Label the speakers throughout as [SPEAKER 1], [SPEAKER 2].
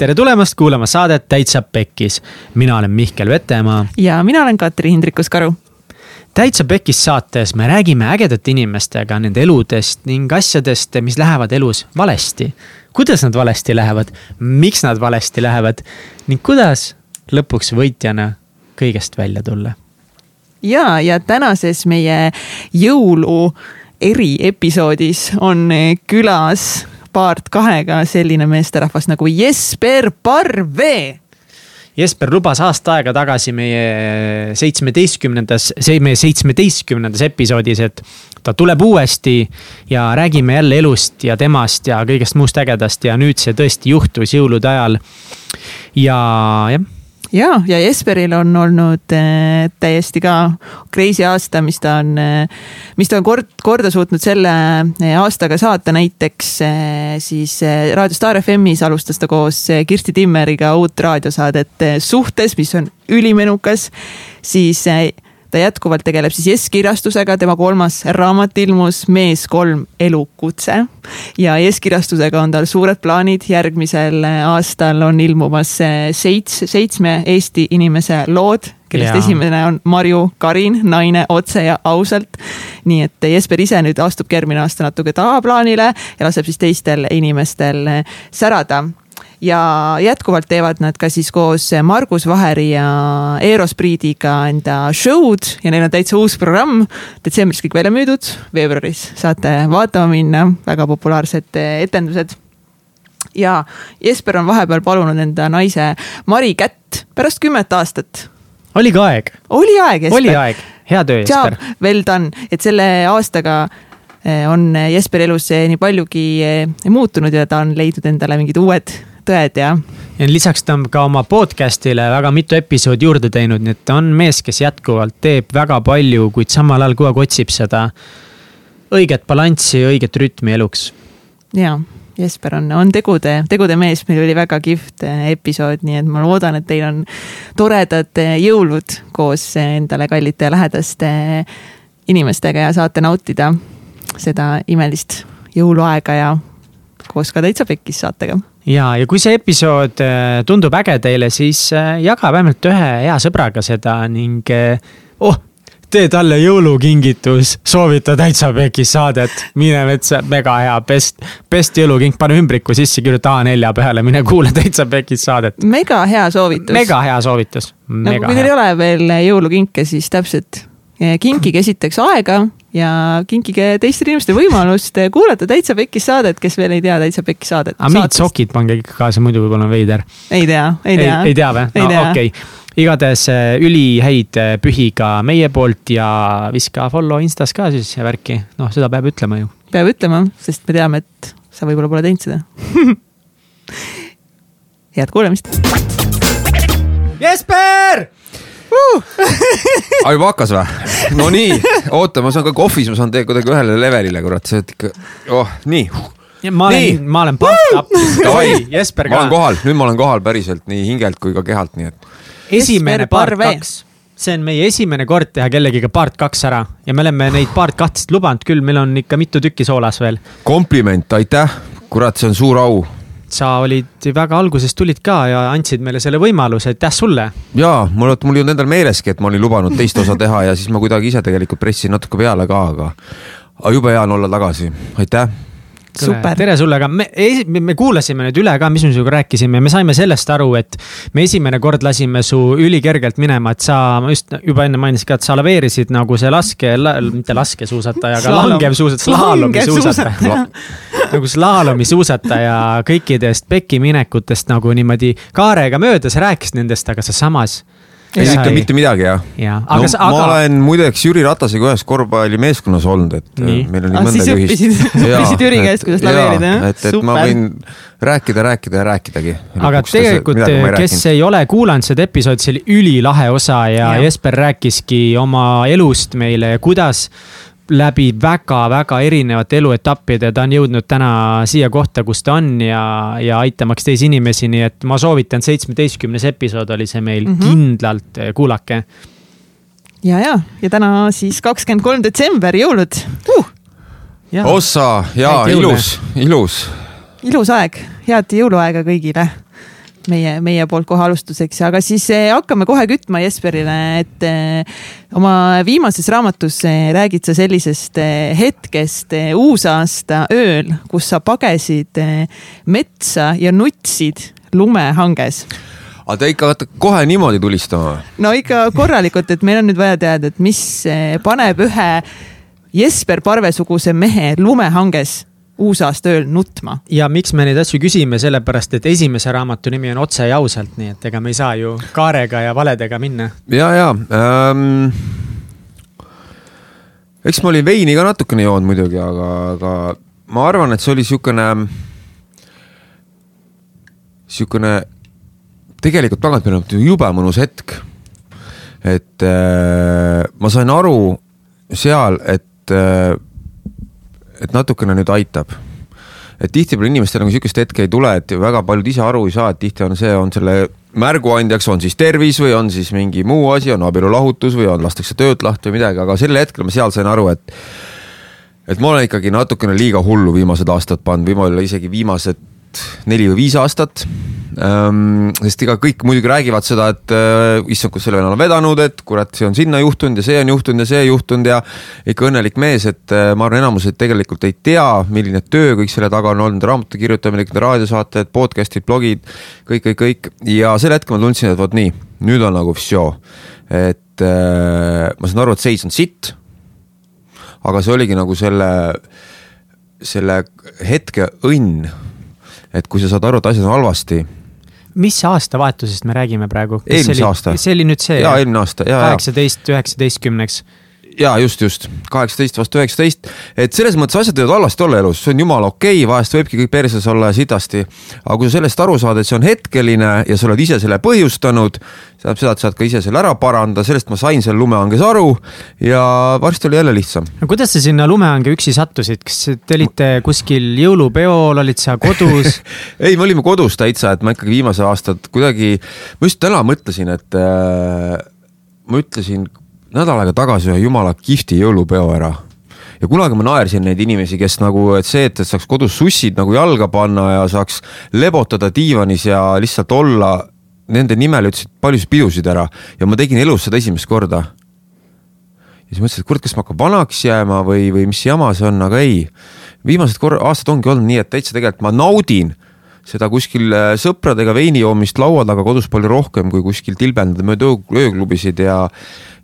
[SPEAKER 1] tere tulemast kuulama saadet Täitsa Pekkis. mina olen Mihkel Vetemaa.
[SPEAKER 2] ja mina olen Katri Hindrikus-Karu.
[SPEAKER 1] täitsa Pekkis saates me räägime ägedate inimestega nende eludest ning asjadest, mis lähevad elus valesti. kuidas nad valesti lähevad, miks nad valesti lähevad ning kuidas lõpuks võitjana kõigest välja tulla.
[SPEAKER 2] ja, ja tänases meie jõulu eriepisoodis on külas part kahega selline meesterahvas nagu Jesper Parve.
[SPEAKER 1] Jesper lubas aasta aega tagasi meie seitsmeteistkümnendas, meie seitsmeteistkümnendas episoodis, et ta tuleb uuesti ja räägime jälle elust ja temast ja kõigest muust ägedast ja nüüd see tõesti juhtus jõulude ajal. ja jah
[SPEAKER 2] ja, ja Jesperil on olnud äh, täiesti ka crazy aasta, mis ta on äh,, mis ta on kord, korda suutnud selle äh, aastaga saata, näiteks siis Raadio Star FM-is alustas ta koos Kirsti Timmeriga uut raadiosaadet Suhtes, mis on ülimenukas, siis ta jätkuvalt tegeleb siis Yes kirjastusega, tema kolmas raamat ilmus Mees kolm elukutse. ja Yes kirjastusega on tal suured plaanid, järgmisel aastal on ilmumas seits, seitsme Eesti inimese lood kellest ja. esimene on Marju Karin, naine otse ja ausalt. nii et Jesper ise nüüd astub järgmine aasta natuke tagaplaanile ja laseb siis teistel inimestel särada ja jätkuvalt teevad nad ka siis koos Margus Vaheri ja Eros Priidiga enda show'd ja neil on täitsa uus programm. detsembris kõik välja müüdud, veebruaris saate vaatama minna, väga populaarsed etendused. ja Jesper on vahepeal palunud enda naise Mari kätt pärast kümmet aastat.
[SPEAKER 1] oli ka aeg.
[SPEAKER 2] oli aeg,
[SPEAKER 1] Jesper. oli aeg, hea töö, Jesper.
[SPEAKER 2] Well done, et selle aastaga on Jesper elus nii paljugi muutunud ja ta on leidnud endale mingid uued tõed ja.
[SPEAKER 1] ja lisaks ta on ka oma podcast'ile väga mitu episoodi juurde teinud, nii et ta on mees, kes jätkuvalt teeb väga palju, kuid samal ajal kogu aeg otsib seda õiget balanssi, õiget rütmi eluks.
[SPEAKER 2] ja, Jesper on, on tegude, tegude mees, meil oli väga kihvt eh, episood, nii et ma loodan, et teil on toredad eh, jõulud koos endale kallite ja lähedaste inimestega ja saate nautida seda imelist jõuluaega ja koos ka täitsa pekkis saatega
[SPEAKER 1] ja, ja kui see episood äh, tundub äge teile, siis äh, jaga vähemalt ühe hea sõbraga seda ning äh, oh, tee talle jõulukingitus, soovita täitsa pekis saadet, mine metsa, mega hea, best, best jõulukink, pane ümbriku sisse, kirjuta A4 peale, mine kuula täitsa pekis saadet.
[SPEAKER 2] mega hea soovitus.
[SPEAKER 1] mega hea soovitus.
[SPEAKER 2] nagu kui teil ei ole veel jõulukinke, siis täpselt kinkige esiteks aega ja kinkige teistele inimestele võimalust kuulata Täitsa Pekkis saadet, kes veel ei tea Täitsa Pekkis saadet.
[SPEAKER 1] aga mingid sokid pange ikka kaasa, muidu võib-olla on veider.
[SPEAKER 2] ei tea, ei tea.
[SPEAKER 1] ei tea või? no okei okay. igatahes äh, ülihäid äh, pühi ka meie poolt ja viska follow Instas ka siis ja värki, noh, seda peab ütlema ju.
[SPEAKER 2] peab ütlema, sest me teame, et sa võib-olla pole teinud seda head kuulamist.
[SPEAKER 1] Jesper
[SPEAKER 3] uh! aa, juba hakkas või? no nii, oota, ma saan ka kohvis, ma saan teiega kuidagi ühele levelile, kurat, see on ikka, oh, nii.
[SPEAKER 1] Ja ma olen, ma olen pumped up.
[SPEAKER 3] Jesper ka. ma olen kohal, nüüd ma olen kohal päriselt nii hingelt kui ka kehalt, nii et.
[SPEAKER 1] esimene part kaks, see on meie esimene kord teha kellegiga part kaks ära ja me oleme neid part kahtteist lubanud küll, meil on ikka mitu tükki soolas veel.
[SPEAKER 3] kompliment, aitäh, kurat, see on suur au
[SPEAKER 1] sa olid väga algusest tulid ka ja andsid meile selle võimaluse, aitäh sulle.
[SPEAKER 3] ja mul, mul ei olnud endal meeleski, et ma olin lubanud teist osa teha ja siis ma kuidagi ise tegelikult pressisin natuke peale ka, aga, aga jube hea on olla tagasi, aitäh
[SPEAKER 1] Super. tere sulle, aga me, me kuulasime nüüd üle ka, mis me sinuga rääkisime. Ja me saime sellest aru, et me esimene kord lasime su ülikergelt minema, et sa just juba enne mainisid ka, et sa laveerisid nagu see laske la,, mitte laskesuusataja, aga langev suusataja, slaalomi suusataja. Nagu slaalomi suusataja kõikidest pekiminekutest nagu niimoodi kaarega mööda, sa rääkisid nendest, aga sa samas
[SPEAKER 3] ei ütle mitte midagi jah
[SPEAKER 1] ja,.
[SPEAKER 3] No, aga... ma olen muideks Jüri Ratasega ühes korvpallimeeskonnas olnud, et äh, nii. meil on nii mõndagi
[SPEAKER 2] ühist. õppisid Jüri käest, kuidas laveerida, jah?
[SPEAKER 3] et, et Super. ma võin rääkida, rääkida ja rääkidagi.
[SPEAKER 1] aga tegelikult, kes rääkinud. ei ole kuulanud seda episoodi, see oli ülilahe osa ja, ja Jesper rääkiski oma elust meile ja kuidas läbi väga-väga erinevate eluetappide ta on jõudnud täna siia kohta, kus ta on ja, ja aitamaks teisi inimesi, nii et ma soovitan, seitsmeteistkümnes episood oli see meil mm, -hmm. kindlalt eh, kuulake.
[SPEAKER 2] ja, ja, ja täna siis kakskümmend kolm detsember, jõulud uh!.
[SPEAKER 3] ossa ja ilus, ilus.
[SPEAKER 2] ilus aeg, head jõuluaega kõigile meie, meie poolt kohe alustuseks, aga siis eh, hakkame kohe kütma Jesperile, et eh, oma viimases raamatus eh, räägid sa sellisest hetkest uusaasta ööl, kus sa pagesid metsa ja nutsid lumehanges
[SPEAKER 3] aga te ikka hakkate kohe niimoodi tulistama?
[SPEAKER 2] no ikka korralikult, et meil on nüüd vaja teada, et mis paneb ühe Jesper Parve-suguse mehe lumehanges uusaasta ööl nutma.
[SPEAKER 1] ja miks me neid asju küsime, sellepärast et esimese raamatu nimi on Otse ja ausalt, nii et ega me ei saa ju kaarega ja valedega minna.
[SPEAKER 3] ja, ja ähm, eks ma olin veini ka natukene joonud muidugi, aga, aga ma arvan, et see oli siukene, siukene tegelikult tagantpoolt jube mõnus hetk. et äh, ma sain aru seal, et äh, et natukene nüüd aitab. et tihtipeale inimestel nagu sihukest hetke ei tule, et väga paljud ise aru ei saa, et tihti on see, on selle märguandjaks on siis tervis või on siis mingi muu asi, on abielulahutus või on lastakse töölt lahti või midagi, aga sel hetkel ma seal sain aru, et et ma olen ikkagi natukene liiga hullu viimased aastad pannud, võib-olla isegi viimased neli või viis aastat. Sest ega kõik muidugi räägivad seda, et äh, issand, kus selle venna on vedanud, et kurat, see on sinna juhtunud ja see on juhtunud ja see juhtunud ja ikka õnnelik mees, et äh, ma arvan, enamus tegelikult ei tea, milline töö kõik selle taga on olnud, raamatu kirjutamine, raadiosaated, podcast'id, blogid, kõik, kõik, kõik ja sel hetkel ma tundsin, et vot nii, nüüd on nagu vsjo, et äh, ma saan aru, et seis on sitt. aga see oligi nagu selle, selle hetke õnn et kui sa saad aru, et asjad on halvasti.
[SPEAKER 1] Mis aastavahetusest me räägime praegu?
[SPEAKER 3] eelmise aasta.
[SPEAKER 1] see oli nüüd see?
[SPEAKER 3] jaa, eelmine aasta, jaa,
[SPEAKER 1] jaa. kaheksateist, üheksateistkümneks
[SPEAKER 3] ja just, just. kaheksateist vastu üheksateist, et selles mõttes asjad võivad halvasti olla elus, see on jumala okei okay,, vahest võibki kõik perses olla sitasti. aga kui sa sellest aru saad, et see on hetkeline ja sa oled ise selle põhjustanud, see tähendab seda, et saad ka ise selle ära parandada, sellest ma sain seal lumehanges aru ja varsti oli jälle lihtsam.
[SPEAKER 1] no kuidas sa sinna lumehange üksi sattusid, kas te olite kuskil jõulupeol, olid sa kodus?
[SPEAKER 3] Ei, me olime kodus täitsa, et ma ikkagi viimased aastad kuidagi, ma just täna mõtlesin, et äh, ma ütlesin nädal aega tagasi ühe jumala kihvti jõulupeo ära ja kunagi ma naersin neid inimesi, kes nagu, et see, et saaks kodus sussid nagu jalga panna ja saaks lebotada diivanis ja lihtsalt olla, nende nimel ütlesid paljusid pidusid ära ja ma tegin elus seda esimest korda. ja siis mõtlesin, et kurat, kas ma hakkan vanaks jääma või, või mis jama see on, aga ei. viimased kor-, aastad ongi olnud nii, et täitsa tegelikult ma naudin seda kuskil äh, sõpradega veini joomist laua taga kodus palju rohkem kui kuskil tilbendada mööda ööklubisid ja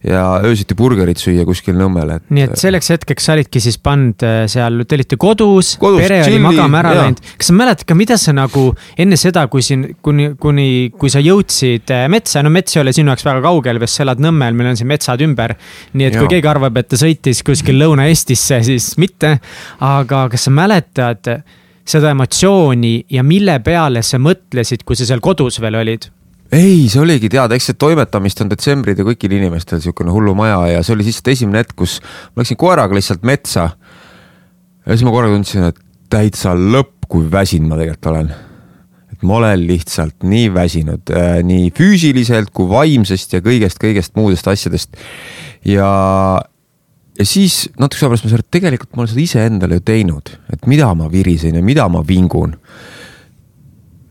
[SPEAKER 3] ja öösiti burgerit süüa kuskil Nõmmel, et.
[SPEAKER 1] nii et selleks hetkeks sa olidki siis pannud äh, seal, te olite kodus, kodus, pere oli magama ära läinud. kas sa mäletad ka, mida sa nagu enne seda, kui siin, kuni, kuni, kui sa jõudsid äh, metsa, no mets ei ole sinu jaoks väga kaugel, sest sa elad Nõmmel, meil on siin metsad ümber. nii et ja. kui keegi arvab, et ta sõitis kuskil Lõuna-Eestisse, siis mitte. aga kas sa mäletad seda emotsiooni ja mille peale sa mõtlesid, kui sa seal kodus veel olid?
[SPEAKER 3] Ei, see oligi teada, eks see toimetamist on detsembrid ja kõigil inimestel niisugune hullumaja ja see oli lihtsalt esimene hetk, kus ma läksin koeraga lihtsalt metsa. ja siis ma korraga tundsin, et täitsa lõpp, kui väsinud ma tegelikult olen. et ma olen lihtsalt nii väsinud äh, nii füüsiliselt kui vaimsest ja kõigest, kõigest muudest asjadest. ja, ja siis natuke aja pärast ma sain aru, et tegelikult ma olen seda iseendale ju teinud, et mida ma virisen ja mida ma vingun.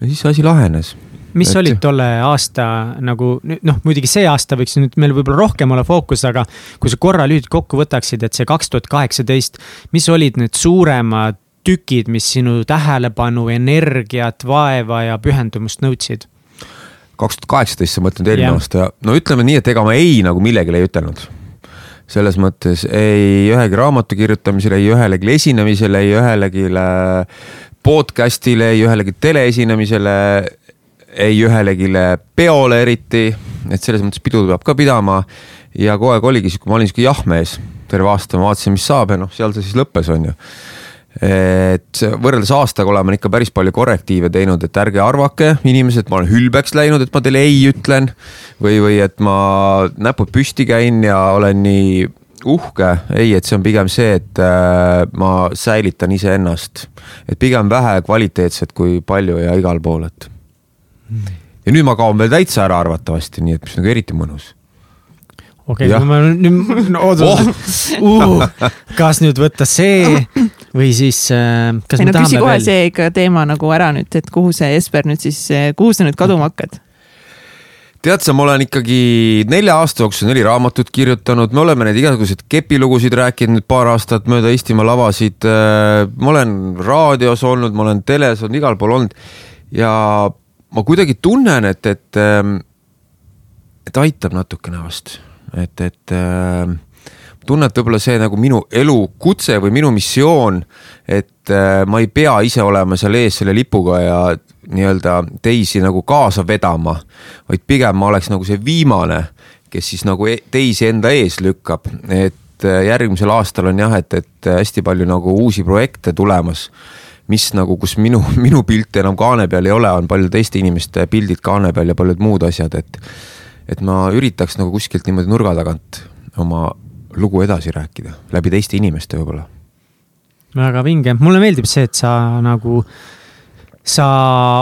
[SPEAKER 3] ja siis see asi lahenes.
[SPEAKER 1] Mis et... olid tolle aasta nagu noh, muidugi see aasta võiks nüüd meil võib-olla rohkem olla fookus, aga kui sa korra lühidalt kokku võtaksid, et see kaks tuhat kaheksateist, mis olid need suuremad tükid, mis sinu tähelepanu, energiat, vaeva ja pühendumust nõudsid?
[SPEAKER 3] kaks tuhat kaheksateist, sa mõtled eelmine aasta, no ütleme nii, et ega ma ei nagu millelegi ei ütelnud. Selles mõttes ei ühegi raamatu kirjutamisel, ei ühelegi esinemisele, ei ühelegi podcast'ile, ei ühelegi teleesinemisele, ei ühelegi peole eriti. et selles mõttes pidu peab ka pidama ja kogu aeg oligi sihuke, ma olin sihuke jahmees terve aasta, ma vaatasin, mis saab ja noh, seal see siis lõppes, on ju et võrreldes aastaga oleme ikka päris palju korrektiive teinud, et ärge arvake, inimesed, ma olen hülbeks läinud, et ma teile ei ütlen. või, või et ma näpud püsti käin ja olen nii uhke, ei, et see on pigem see, et äh, ma säilitan iseennast. et pigem vähe kvaliteetset kui palju ja igal pool, et. Ja nüüd ma kaon veel täitsa ära arvatavasti, nii et mis nagu eriti mõnus
[SPEAKER 1] okei okay,, kui ma nüüd no, oh. uh, kas nüüd võtta see või siis äh, kas
[SPEAKER 2] ei
[SPEAKER 1] me
[SPEAKER 2] no küsi
[SPEAKER 1] tahame
[SPEAKER 2] kohe
[SPEAKER 1] veel?
[SPEAKER 2] see ikka teema nagu ära nüüd, et kuhu see Jesper nüüd siis, kuhu sa nüüd kaduma hakkad?
[SPEAKER 3] tead sa, ma olen ikkagi nelja aasta jooksul neli raamatut kirjutanud, me oleme neid igasuguseid kepilugusid rääkinud nüüd paar aastat mööda Eestimaa lavasid. ma olen raadios olnud, ma olen teles olnud, igal pool olnud ja ma kuidagi tunnen, et, et, et aitab natukene vast, et, et äh, tunnen, et võib-olla see nagu minu elukutse või minu missioon, et äh, ma ei pea ise olema seal ees selle lipuga ja nii-öelda teisi nagu kaasa vedama, vaid pigem ma oleks nagu see viimane, kes siis nagu e- teisi enda ees lükkab, et äh, järgmisel aastal on jah, et, et hästi palju nagu uusi projekte tulemas mis nagu, kus minu, minu pilt enam kaane peal ei ole, on paljude teiste inimeste pildid kaane peal ja paljud muud asjad, et et ma üritaks nagu kuskilt niimoodi nurga tagant oma lugu edasi rääkida, läbi teiste inimeste võib-olla.
[SPEAKER 1] väga vinge, mulle meeldib see, et sa nagu, sa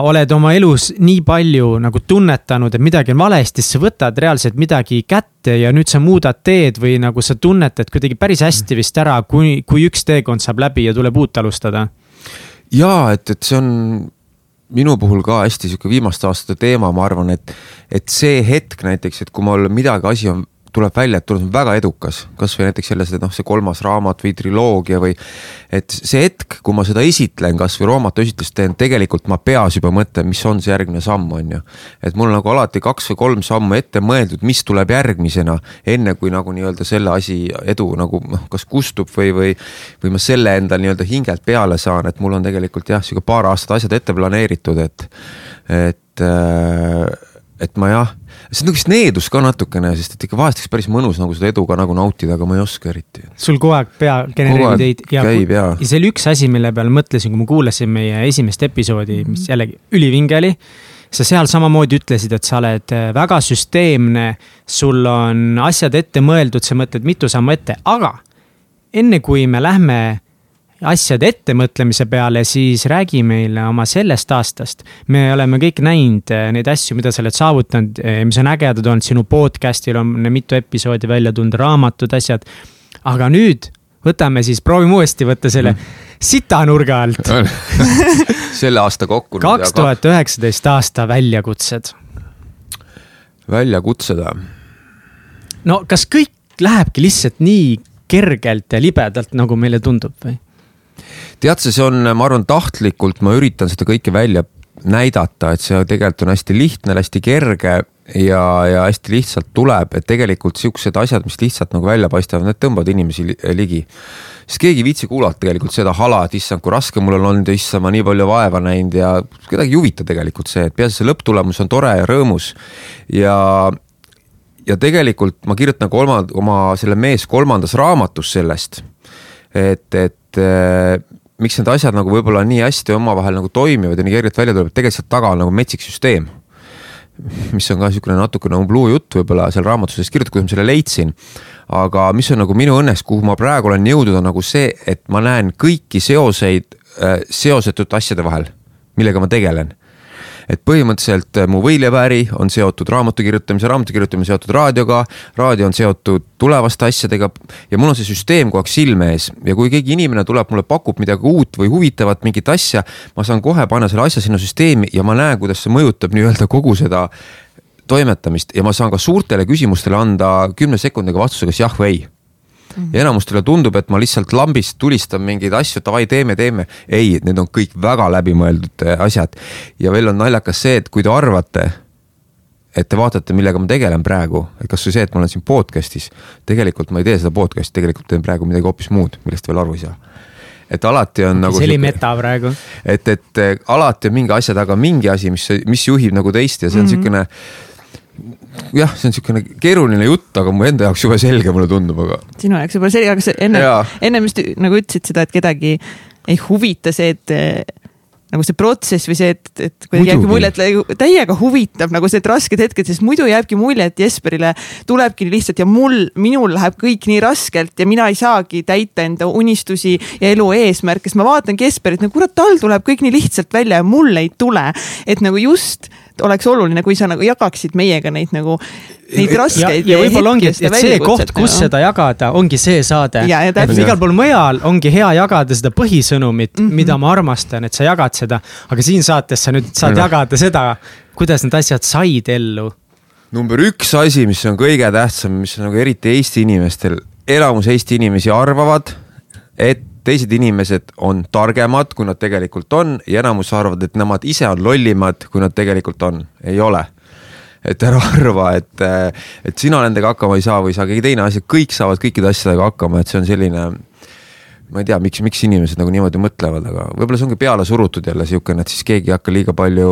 [SPEAKER 1] oled oma elus nii palju nagu tunnetanud, et midagi on valesti, siis sa võtad reaalselt midagi kätte ja nüüd sa muudad teed või nagu sa tunnetad kuidagi päris hästi vist ära, kui, kui üks teekond saab läbi ja tuleb uut alustada.
[SPEAKER 3] jaa, et, et see on minu puhul ka hästi sihuke viimaste aastate teema, ma arvan, et, et see hetk näiteks, et kui mul midagi, asi on, tuleb välja, et tuleb väga edukas, kasvõi näiteks selles, et noh, see kolmas raamat või triloogia või et see hetk, kui ma seda esitlen, kasvõi raamatu esitlust teen, tegelikult ma peas juba mõtlen, mis on see järgmine samm, on ju. et mul on nagu alati kaks või kolm sammu ette mõeldud, mis tuleb järgmisena, enne kui nagu nii-öelda selle asi edu nagu noh, kas kustub või, või või ma selle endal nii-öelda hingelt peale saan, et mul on tegelikult jah, sihuke paar aastat asjad ette planeeritud, et et äh, et ma jah, see on nagu vist needus ka natukene, sest et ikka vahest oleks päris mõnus nagu seda edu ka nagu nautida, aga ma ei oska eriti.
[SPEAKER 1] sul kogu aeg pea genereerib ideid ja, ja see oli üks asi, mille peale mõtlesin, kui ma kuulasin meie esimest episoodi, mis jällegi ülivinge oli. sa seal samamoodi ütlesid, et sa oled äh, väga süsteemne, sul on asjad ette mõeldud, sa mõtled mitu sammu ette, aga enne kui me lähme asjade ettemõtlemise peale, siis räägi meile oma sellest aastast. me oleme kõik näinud eh, neid asju, mida sa oled saavutanud, mis on ägedad olnud, sinu podcast'il on mitu episoodi välja tulnud, raamatud, asjad. aga nüüd võtame siis, proovime uuesti võtta selle sitanurga alt.
[SPEAKER 3] selle aasta kokku.
[SPEAKER 1] kaks tuhat üheksateist aasta väljakutsed.
[SPEAKER 3] väljakutsed või?
[SPEAKER 1] no kas kõik lähebki lihtsalt nii kergelt ja libedalt, nagu meile tundub või?
[SPEAKER 3] Tead sa, see on, ma arvan, tahtlikult ma üritan seda kõike välja näidata, et see tegelikult on hästi lihtne, hästi kerge ja, ja hästi lihtsalt tuleb, et tegelikult siuksed asjad, mis lihtsalt nagu välja paistavad, need tõmbavad inimesi li- ligi. sest keegi ei viitsi kuulata tegelikult seda hala, et issand, kui raske mul on olnud ja issand, ma nii palju vaeva näinud ja kedagi ei huvita tegelikult see, et peaasi, see lõpptulemus on tore ja rõõmus ja ja tegelikult ma kirjutan kolmand-, oma selle mees kolmandas raamatus sellest, et, et äh, miks need asjad nagu võib-olla nii hästi omavahel nagu toimivad ja nii kergelt välja tuleb, et tegelikult sealt taga on nagu metsik süsteem. mis on ka niisugune natukene umbluu jutt võib-olla seal raamatus, sest kirjutatud, kuidas ma selle leidsin. aga mis on nagu minu õnneks, kuhu ma praegu olen jõudnud, on nagu see, et ma näen kõiki seoseid äh, seosetute asjade vahel, millega ma tegelen et põhimõtteliselt äh, mu võileiväri on seotud raamatu kirjutamise, raamatu kirjutamine seotud raadioga, raadio on seotud tulevaste asjadega ja mul on see süsteem kogu aeg silme ees. Ja kui keegi inimene tuleb mulle, pakub midagi uut või huvitavat, mingit asja, ma saan kohe panna selle asja sinna süsteemi ja ma näen, kuidas see mõjutab nii-öelda kogu seda toimetamist. Ja ma saan ka suurtele küsimustele anda kümne sekundiga vastuse, kas jah või ei ja enamustele tundub, et ma lihtsalt lambist tulistan mingeid asju, davai, teeme, teeme. ei, need on kõik väga läbimõeldud äh, asjad. ja veel on naljakas see, et kui te arvate, et te vaatate, millega ma tegelen praegu, et kasvõi see, et ma olen siin podcast'is, tegelikult ma ei tee seda podcast'i, tegelikult teen praegu midagi hoopis muud, millest veel aru ei saa. et alati on nagu.
[SPEAKER 1] see oli meta praegu.
[SPEAKER 3] et, et äh, alati on mingi asja taga mingi asi, mis, mis juhib nagu teist ja see on
[SPEAKER 2] Mhm.
[SPEAKER 3] niisugune jah, see on niisugune keeruline jutt, aga mu enda jaoks jube selge, mulle tundub, aga
[SPEAKER 2] sinu jaoks võib-olla selge, aga sa enne ennem just nagu ütlesid seda, et kedagi ei huvita see, et eh, nagu see protsess või see, et, et kuidagi jääbki mulje, et like täiega huvitab nagu need rasked hetked, sest muidu jääbki mulje, et Jesperile tulebki lihtsalt ja mul, minul läheb kõik nii raskelt ja mina ei saagi täita enda unistusi ja elu eesmärke, sest ma vaatangi Jesperit, no kurat, tal tuleb kõik nii lihtsalt välja ja mul ei tule. et nagu just oleks oluline, kui sa nagu jagaksid meiega neid nagu, neid raskeid.
[SPEAKER 1] ja, ja võib-olla ongi, et see koht, kus seda jagada, ongi see saade. et igal pool mujal ongi hea jagada seda põhisõnumit mm, -hmm. mida ma armastan, et sa jagad seda. aga siin saates sa nüüd saad ja. jagada seda, kuidas need asjad said ellu.
[SPEAKER 3] number üks asi, mis on kõige tähtsam, mis on nagu eriti Eesti inimestel, enamus Eesti inimesi arvavad, et teised inimesed on targemad, kui nad tegelikult on ja enamus arvavad, et nemad ise on lollimad, kui nad tegelikult on, ei ole. et ära arva, et, et sina nendega hakkama ei saa või ei saa keegi teine asi, kõik saavad kõikide asjadega hakkama, et see on selline ma ei tea, miks, miks inimesed nagu niimoodi mõtlevad, aga võib-olla see ongi peale surutud jälle siukene, et siis keegi ei hakka liiga palju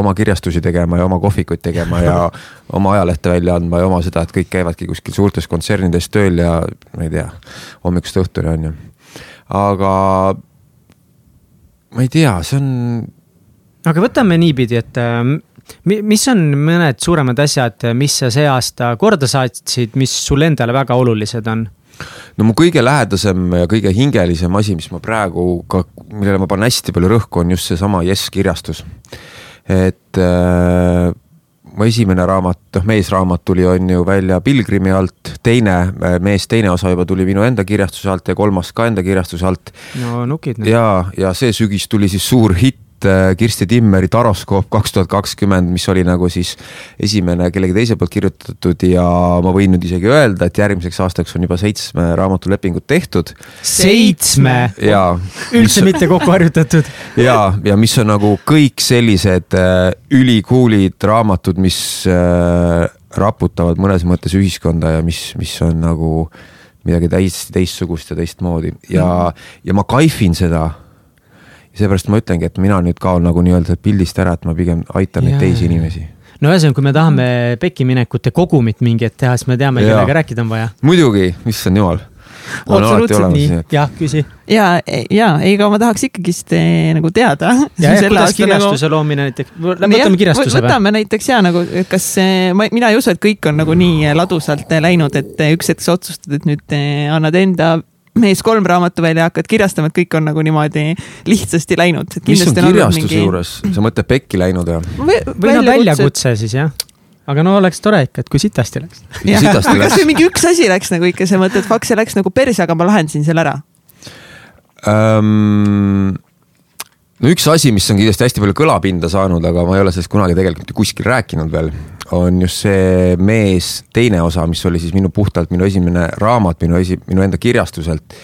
[SPEAKER 3] oma kirjastusi tegema ja oma kohvikuid tegema ja oma ajalehte välja andma ja oma seda, et kõik käivadki kuskil suurtes kontsernides tööl ja ma ei tea, hommikust õhtuni on ju aga ma ei tea, see on.
[SPEAKER 1] aga võtame niipidi, et ähm, mis on mõned suuremad asjad, mis sa see aasta korda saatsid, mis sulle endale väga olulised on?
[SPEAKER 3] no mu kõige lähedasem ja kõige hingelisem asi, mis ma praegu ka, millele ma panen hästi palju rõhku, on just seesama Jess kirjastus. et äh, mu esimene raamat, noh meesraamat tuli, on ju välja Pilgrimi alt, teine äh, mees, teine osa juba tuli minu enda kirjastuse alt ja kolmas ka enda kirjastuse alt.
[SPEAKER 1] no nukid.
[SPEAKER 3] ja, ja see sügis tuli siis suur hitt Äh, Kirsti Timmeri Taroskoop kaks tuhat kakskümmend, mis oli nagu siis esimene kellegi teise poolt kirjutatud ja ma võin nüüd isegi öelda, et järgmiseks aastaks on juba seitsme raamatulepingut tehtud.
[SPEAKER 1] seitsme?
[SPEAKER 3] jaa.
[SPEAKER 1] üldse mitte kokku harjutatud?
[SPEAKER 3] jaa, ja mis on nagu kõik sellised äh, ülikoolid raamatud, mis äh, raputavad mõnes mõttes ühiskonda ja mis, mis on nagu midagi täiesti teistsugust ja teistmoodi ja mm., ja ma kaifin seda seepärast ma ütlengi, et mina nüüd kaon nagu nii-öelda pildist ära, et ma pigem aitan neid teisi inimesi
[SPEAKER 1] no ühesõnaga, kui me tahame pekkiminekute kogumit mingit teha, siis me teame, kellega rääkida on vaja.
[SPEAKER 3] muidugi, issand jumal.
[SPEAKER 1] absoluutselt nii, jah, küsi.
[SPEAKER 2] ja, ja ega ma tahaks ikkagist eh, nagu teada.
[SPEAKER 1] ja, ja kuidas kirjastuse nagu... loomine näiteks, võtame kirjastuse
[SPEAKER 2] või? võtame näiteks ja nagu, et kas ma, mina ei usu, et kõik on nagu nii ladusalt läinud, et üks hetk sa otsustad, et nüüd eh, annad enda mees kolm raamatu välja hakkad kirjastama, et kõik on nagu niimoodi lihtsasti läinud.
[SPEAKER 3] mis on kirjastuse mingi... juures, sa mõtled pekki läinud
[SPEAKER 1] või? või no väljakutse siis jah aga no oleks tore ikka, et kui sitasti läks.
[SPEAKER 2] kas või mingi üks asi läks nagu ikka, sa mõtled, fuck, see läks nagu perse, aga ma lahendasin selle ära
[SPEAKER 3] um,? No üks asi, mis on kindlasti hästi palju kõlapinda saanud, aga ma ei ole sellest kunagi tegelikult kuskil rääkinud veel, on just see mees teine osa, mis oli siis minu puhtalt minu esimene raamat minu esi, minu enda kirjastuselt.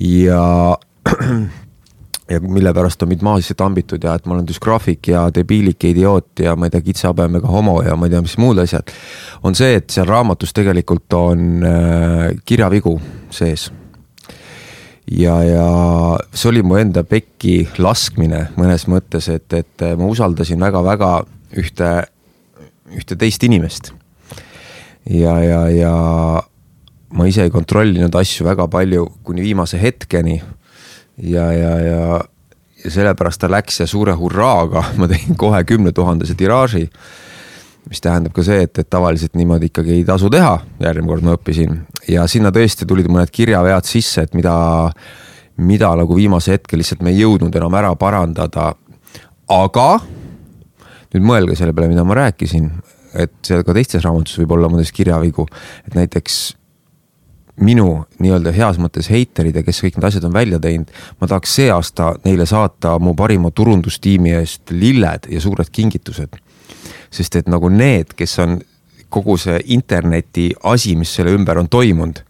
[SPEAKER 3] ja, ja mille pärast on mind maa sisse tambitud ja et ma olen düsgraafik ja debiilik ja idioot ja ma ei tea, kitsahabemega homo ja ma ei tea, mis muud asjad. on see, et seal raamatus tegelikult on äh, kirjavigu sees ja, ja see oli mu enda pekki laskmine mõnes mõttes, et, et ma usaldasin väga-väga ühte, ühte teist inimest. ja, ja, ja ma ise ei kontrollinud asju väga palju kuni viimase hetkeni. ja, ja, ja, ja sellepärast ta läks ja suure hurraaga ma tegin kohe kümnetuhandese tiraaži mis tähendab ka see, et, et tavaliselt niimoodi ikkagi ei tasu teha, järgmine kord ma õppisin. Ja sinna tõesti tulid mõned kirjavead sisse, et mida, mida nagu viimase hetke lihtsalt me ei jõudnud enam ära parandada. aga nüüd mõelge selle peale, mida ma rääkisin, et seal ka teistes raamatutes võib olla mõnes kirjavigu, et näiteks minu nii-öelda heas mõttes heiterid ja kes kõik need asjad on välja teinud, ma tahaks see aasta neile saata mu parima turundustiimi eest lilled ja suured kingitused sest et nagu need, kes on kogu see interneti asi, mis selle ümber on toimunud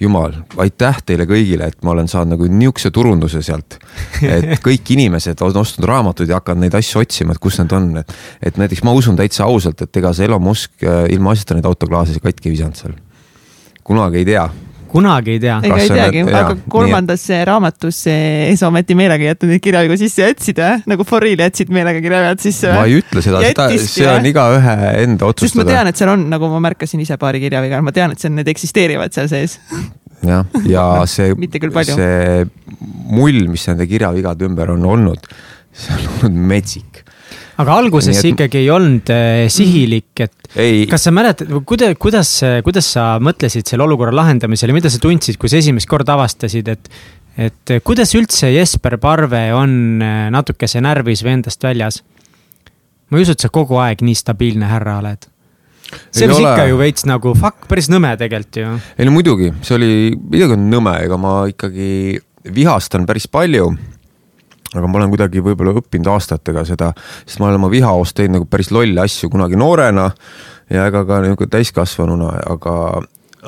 [SPEAKER 3] jumal, aitäh teile kõigile, et ma olen saanud nagu nihukese turunduse sealt. et kõik inimesed on ostnud raamatuid ja hakanud neid asju otsima, et kus need on, et. et näiteks ma usun täitsa ausalt, et ega see Elon Musk äh, ilma asjata neid autoklaase katki ei visanud seal. kunagi ei tea
[SPEAKER 1] kunagi ei tea.
[SPEAKER 2] ega ei teagi, aga kolmandasse nii... raamatusse Eesometi meelega ei jätnud neid kirjavigu sisse, jätsid või? nagu for real jätsid meelega kirjavead sisse
[SPEAKER 3] või? ma ei ütle seda, seda, see on igaühe enda otsustada.
[SPEAKER 2] sest ma tean, et seal on, nagu ma märkasin ise paari kirjaviga, ma tean, et see on, need eksisteerivad seal sees
[SPEAKER 3] jah, ja see see mull, mis nende kirjavigade ümber on olnud, see on olnud metsik
[SPEAKER 1] aga alguses et... ikkagi ei olnud äh, sihilik, et ei. kas sa mäletad, kuidas, kuidas, kuidas sa mõtlesid selle olukorra lahendamisele, mida sa tundsid, kui sa esimest korda avastasid, et, et kuidas üldse Jesper Parve on äh, natukese närvis või endast väljas? ma ei usu, et sa kogu aeg nii stabiilne härra oled. see
[SPEAKER 3] ole.
[SPEAKER 1] ikka ju veits nagu fuck, päris nõme tegelikult ju.
[SPEAKER 3] ei no muidugi, see oli, midagi on nõme, ega ma ikkagi vihastan päris palju. Aga ma olen kuidagi võib-olla õppinud aastatega seda, sest ma olen oma vihaost teinud nagu päris lolle asju kunagi noorena ja ega ka nagu täiskasvanuna, aga,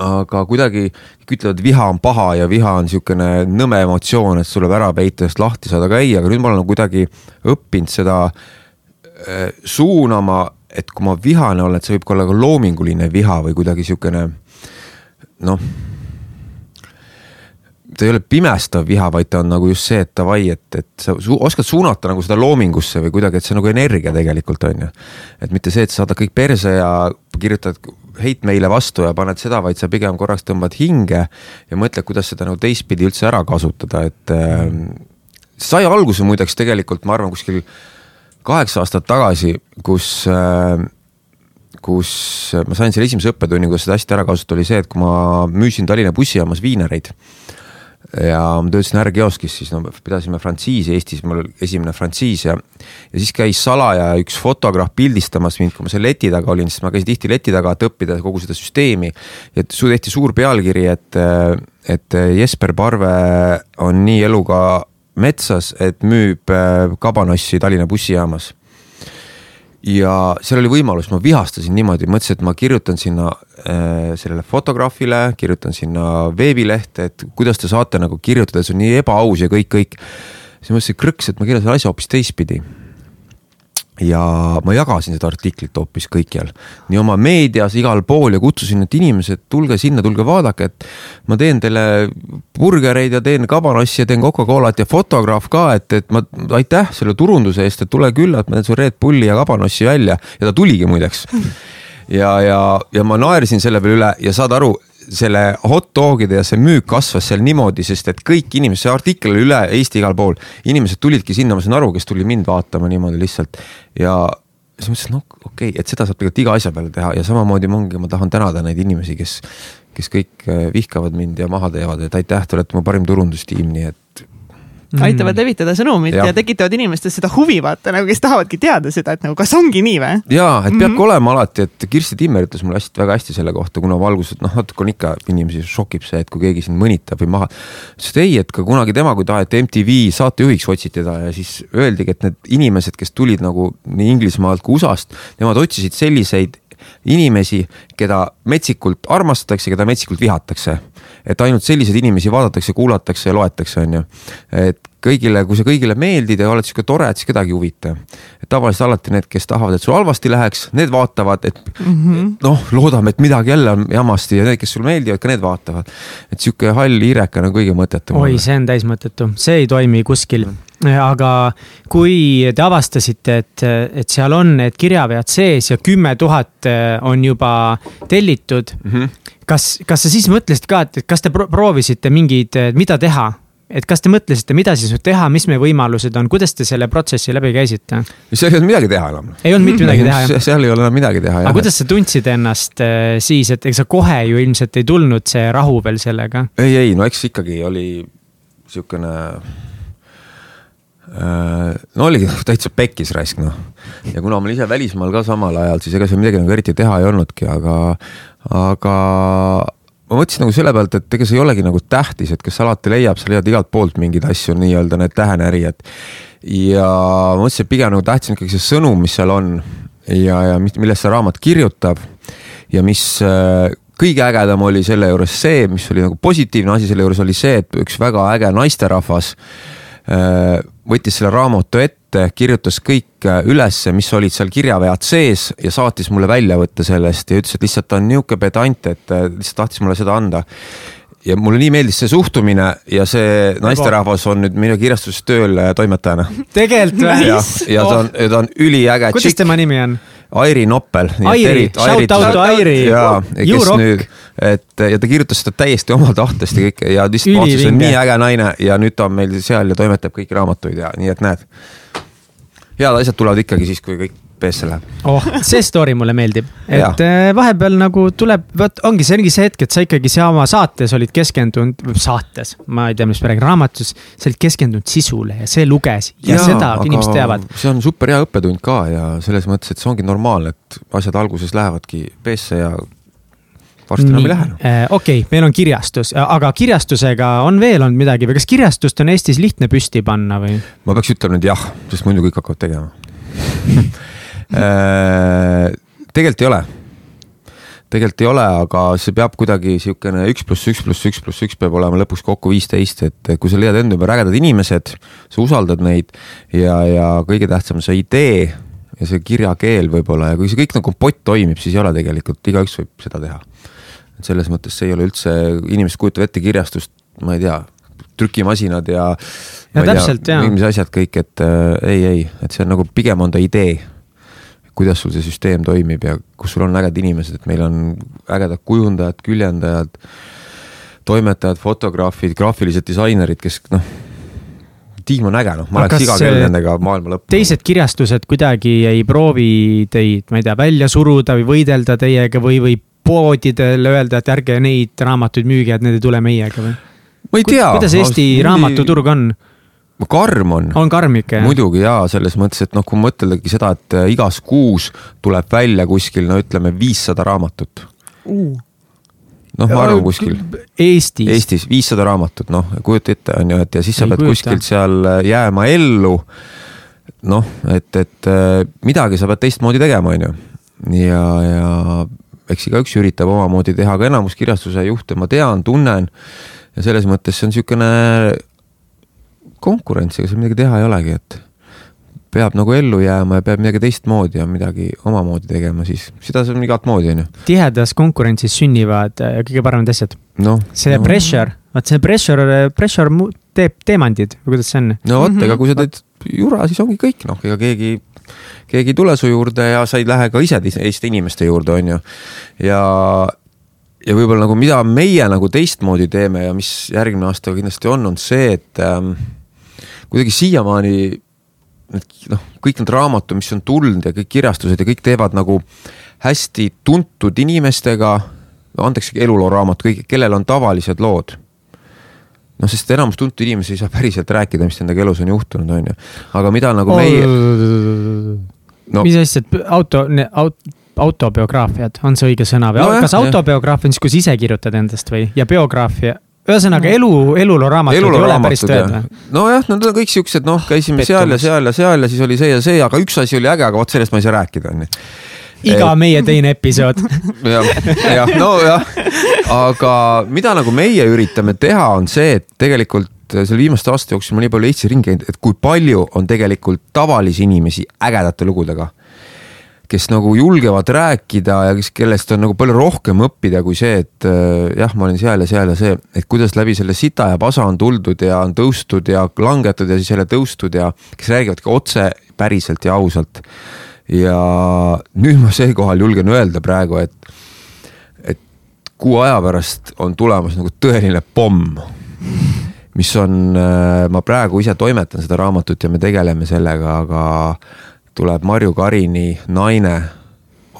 [SPEAKER 3] aga kuidagi ütlevad, viha on paha ja viha on niisugune nõme emotsioon, et sul tuleb ära peita, sellest lahti saada käia, aga nüüd ma olen kuidagi õppinud seda äh, suunama, et kui ma vihane olen, et see võib ka olla ka loominguline viha või kuidagi niisugune noh, ta ei ole pimestav viha, vaid ta on nagu just see, et davai, et, et sa su oskad suunata nagu seda loomingusse või kuidagi, et see on nagu energia tegelikult on ju. et mitte see, et sa saadad kõik perse ja kirjutad hate meile vastu ja paned seda, vaid sa pigem korraks tõmbad hinge ja mõtled, kuidas seda nagu teistpidi üldse ära kasutada, et äh, sai alguse muideks tegelikult, ma arvan, kuskil kaheksa aastat tagasi, kus äh, kus ma sain selle esimese õppetunni, kuidas seda hästi ära kasutada, oli see, et kui ma müüsin Tallinna bussijaamas viinereid ja ma töötasin ärkioskis, siis no pidasime frantsiisi Eestis, mul oli esimene frantsiis ja ja siis käis salaja üks fotograaf pildistamas mind, kui ma seal leti taga olin, sest ma käisin tihti leti taga, et õppida kogu seda süsteemi. ja tehti suur pealkiri, et, et Jesper Parve on nii eluga metsas, et müüb äh, kabanossi Tallinna bussijaamas ja seal oli võimalus, ma vihastasin niimoodi, mõtlesin, et ma kirjutan sinna äh, sellele fotograafile, kirjutan sinna veebilehte, et kuidas te saate nagu kirjutada, see on nii ebaaus ja kõik, kõik. siis mõtlesin krõks, et ma kirjutan asja hoopis teistpidi. Ja ma jagasin seda artiklit hoopis kõikjal, nii oma meedias, igal pool ja kutsusin, et inimesed, tulge sinna, tulge vaadake, et ma teen teile burgereid ja teen kabanossi ja teen Coca-Colat ja fotograaf ka, et, et ma aitäh selle turunduse eest, et tule külla, et ma teen su Red Bulli ja kabanossi välja. Ja ta tuligi muideks. ja, ja, ja ma naersin selle peale üle ja saad aru, selle hot dogide ja see müük kasvas seal niimoodi, sest et kõik inimesed, see artikkel oli üle Eesti igal pool, inimesed tulidki sinna, ma saan aru, kes tuli mind vaatama niimoodi lihtsalt. Ja siis mõtlesin, noh okei okay,, et seda saab tegelikult iga asja peale teha ja samamoodi ongi, ma tahan tänada neid inimesi, kes, kes kõik äh, vihkavad mind ja maha teevad, et aitäh, te olete mu parim turundustiim, nii et
[SPEAKER 2] aitavad levitada sõnumit ja. Ja tekitavad inimestes seda huvi vaata nagu, kes tahavadki teada seda, et nagu kas ongi nii või?
[SPEAKER 3] jaa, et peabki mm -hmm. olema alati, et Kirsti Timmer ütles mulle hästi, väga hästi selle kohta, kuna valgus, et noh, natuke on ikka inimesi šokib see, et kui keegi sind mõnitab või maha. ütles, et ei, et ka kunagi tema, kui taheti MTV saatejuhiks otsiti teda ja siis öeldigi, et need inimesed, kes tulid nagu nii Inglismaalt kui USA-st, nemad otsisid selliseid inimesi, keda metsikult armastatakse, keda metsikult vihatakse. Et ainult selliseid inimesi vaadatakse, kuulatakse ja loetakse, on ju. et kõigile, kui sa kõigile meeldid ja oled sihuke tore, et siis kedagi ei huvita. tavaliselt alati need, kes tahavad, et sul halvasti läheks, need vaatavad, et mm -hmm. noh, loodame, et midagi jälle on jamasti ja need, kes sulle meeldivad, ka need vaatavad. et sihuke hall hiireke on kõige mõttetum.
[SPEAKER 1] oi, see on täis mõttetu, see ei toimi kuskil. aga kui te avastasite, et, et seal on need kirjavead sees ja kümme tuhat on juba tellitud mm. -hmm. kas, kas sa siis mõtlesid ka, et kas te pro proovisite mingeid, mida teha? Et kas te mõtlesite, mida siis nüüd teha, mis meie võimalused on, kuidas te selle protsessi läbi käisite?
[SPEAKER 3] seal ei olnud midagi teha enam.
[SPEAKER 1] ei olnud mitte midagi teha, jah?
[SPEAKER 3] seal ei ole enam midagi teha,
[SPEAKER 1] aga
[SPEAKER 3] jah.
[SPEAKER 1] kuidas sa tundsid ennast äh, siis, et ega sa kohe ju ilmselt ei tulnud see rahu veel sellega?
[SPEAKER 3] ei, ei no eks ikkagi oli siukene äh, no oligi täitsa pekkis raisk noh. ja kuna ma olin ise välismaal ka samal ajal, siis ega seal midagi nagu eriti teha ei olnudki, aga, aga ma mõtlesin nagu selle pealt, et ega see ei olegi nagu tähtis, et kes alati leiab, sa leiad igalt poolt mingeid asju, nii-öelda need tähenärijad. ja ma mõtlesin, et pigem nagu tähtis on ikkagi see sõnum, mis seal on ja, ja millest see raamat kirjutab ja mis äh, kõige ägedam oli selle juures see, mis oli nagu positiivne asi selle juures oli see, et üks väga äge naisterahvas äh, võttis selle raamatu ette, kirjutas kõik äh, ülesse, mis olid seal kirjavead sees ja saatis mulle väljavõtte sellest ja ütles, et lihtsalt ta on nihuke pedant, et äh, lihtsalt tahtis mulle seda anda ja mulle nii meeldis see suhtumine ja see naisterahvas on nüüd minu kirjastuses tööl äh, toimetajana.
[SPEAKER 1] tegelikult või?
[SPEAKER 3] ja, ja ta on, ta on üliäge
[SPEAKER 1] kuidas tema nimi on?
[SPEAKER 3] Airi Noppel.
[SPEAKER 1] Airi, shout out to Airi. You rock.
[SPEAKER 3] et ja ta kirjutas seda täiesti oma tahtest ja kõike ja lihtsalt ma otsustasin,
[SPEAKER 1] Ülivinge.
[SPEAKER 3] nii äge naine ja nüüd ta on meil seal ja toimetab kõiki raamatuid ja nii et näed. head asjad tulevad ikkagi siis, kui kõik B-sse läheb.
[SPEAKER 1] oh, see story mulle meeldib, et äh, vahepeal nagu tuleb, vot ongi, see ongi see hetk, et sa ikkagi seal oma saates olid keskendunud, saates, ma ei tea, mis ma räägin, raamatus. sa olid keskendunud sisule ja see luges ja, ja seda inimesed teavad.
[SPEAKER 3] see on super hea õppetund ka ja selles mõttes, et see ongi normaalne, et asjad alguses lähevadki B-sse ja varsti enam ei lähe
[SPEAKER 1] äh, okei okay,, meil on kirjastus, aga kirjastusega on veel olnud midagi või kas kirjastust on Eestis lihtne püsti panna või?
[SPEAKER 3] ma peaks ütlema nüüd jah, sest muidu kõik hakkavad tegema Äh, tegelikult ei ole. tegelikult ei ole, aga see peab kuidagi sihukene üks pluss üks pluss üks pluss üks peab olema lõpuks kokku viisteist, et kui sa leiad enda ümber ägedad inimesed, sa usaldad neid ja, ja kõige tähtsam see idee ja see kirjakeel võib-olla ja kui see kõik nagu pott toimib, siis ei ole tegelikult, igaüks võib seda teha. et selles mõttes see ei ole üldse, inimesed kujutavad ette kirjastust, ma ei tea, trükimasinad ja.
[SPEAKER 1] ja täpselt, jaa.
[SPEAKER 3] mis asjad kõik, et äh, ei, ei, et see on nagu pigem on ta idee kuidas sul see süsteem toimib ja kus sul on ägedad inimesed, et meil on ägedad kujundajad, küljendajad, toimetajad, fotograafid, graafilised disainerid, kes noh, tiim on äge, noh, ma oleks iga kell nendega maailma lõppu.
[SPEAKER 1] teised kirjastused kuidagi ei proovi teid, ma ei tea, välja suruda või võidelda teiega või, või poodidele öelda, et ärge neid raamatuid müüge, et need ei tule meiega või?
[SPEAKER 3] ma ei tea.
[SPEAKER 1] kuidas Eesti raamatuturg on?
[SPEAKER 3] Karm on.
[SPEAKER 1] on karm ikka jah?
[SPEAKER 3] muidugi jaa, selles mõttes, et noh, kui mõteldagi seda, et äh, igas kuus tuleb välja kuskil no ütleme viissada raamatut uh.. noh, ma arvan kuskil.
[SPEAKER 1] Eestis.
[SPEAKER 3] Eestis viissada raamatut, noh, kujuta ette, on ju, et ja siis sa Ei pead kujuta. kuskilt seal äh, jääma ellu. noh, et, et äh, midagi sa pead teistmoodi tegema, on ju. ja, ja eks igaüks üritab omamoodi teha, aga enamus kirjastuse juhte ma tean, tunnen. ja selles mõttes see on niisugune konkurents, ega seal midagi teha ei olegi, et peab nagu ellu jääma ja peab midagi teistmoodi ja midagi omamoodi tegema, siis seda on igat moodi, on ju.
[SPEAKER 1] tihedas konkurentsis sünnivad äh, kõige paremad asjad
[SPEAKER 3] no,.
[SPEAKER 1] see no. pressure, vaat see pressure, pressure teeb teemandid või kuidas see on?
[SPEAKER 3] no vot mm, -hmm. ega kui sa teed jura, siis ongi kõik, noh, ega keegi, keegi ei tule su juurde ja sa ei lähe ka ise teiste inimeste juurde, on ju. ja, ja võib-olla nagu mida meie nagu teistmoodi teeme ja mis järgmine aasta kindlasti on, on see, et ähm, kuidagi siiamaani noh, kõik need raamatud, mis on tulnud ja kõik kirjastused ja kõik teevad nagu hästi tuntud inimestega, andeks elulooraamatud, kõik, kellel on tavalised lood. noh, sest enamus tuntud inimesi ei saa päriselt rääkida, mis nendega elus on juhtunud, on ju. aga mida nagu meie
[SPEAKER 1] no.. mis asjad, auto, auto autobiograafiad, on see õige sõna või? No, kas autobiograafia on siis, kus ise kirjutad endast või, ja biograafia ühesõnaga elu, eluloo eluloo ei ole päris tõed või?
[SPEAKER 3] nojah, nad on kõik siuksed, noh, käisime Pettumus. seal ja seal ja seal ja siis oli see ja see, aga üks asi oli äge, aga vot sellest ma ei saa rääkida, onju
[SPEAKER 1] iga meie teine episood.
[SPEAKER 3] Jah, jah, nojah, aga mida nagu meie üritame teha, on see, et tegelikult selle viimaste aastate jooksul ma nii palju Eesti ringi käinud, et kui palju on tegelikult tavalisi inimesi ägedate lugudega kes nagu julgevad rääkida ja kes, kellest on nagu palju rohkem õppida kui see, et äh, jah, ma olin seal ja seal ja see, et kuidas läbi selle sita ja pasa on tuldud ja on tõustud ja langetud ja siis jälle tõustud ja kes räägivadki otse, päriselt ja ausalt. ja nüüd ma seekohal julgen öelda praegu, et, et kuu aja pärast on tulemas nagu tõeline pomm mis on, äh, ma praegu ise toimetan seda raamatut ja me tegeleme sellega, aga tuleb Marju Karini naine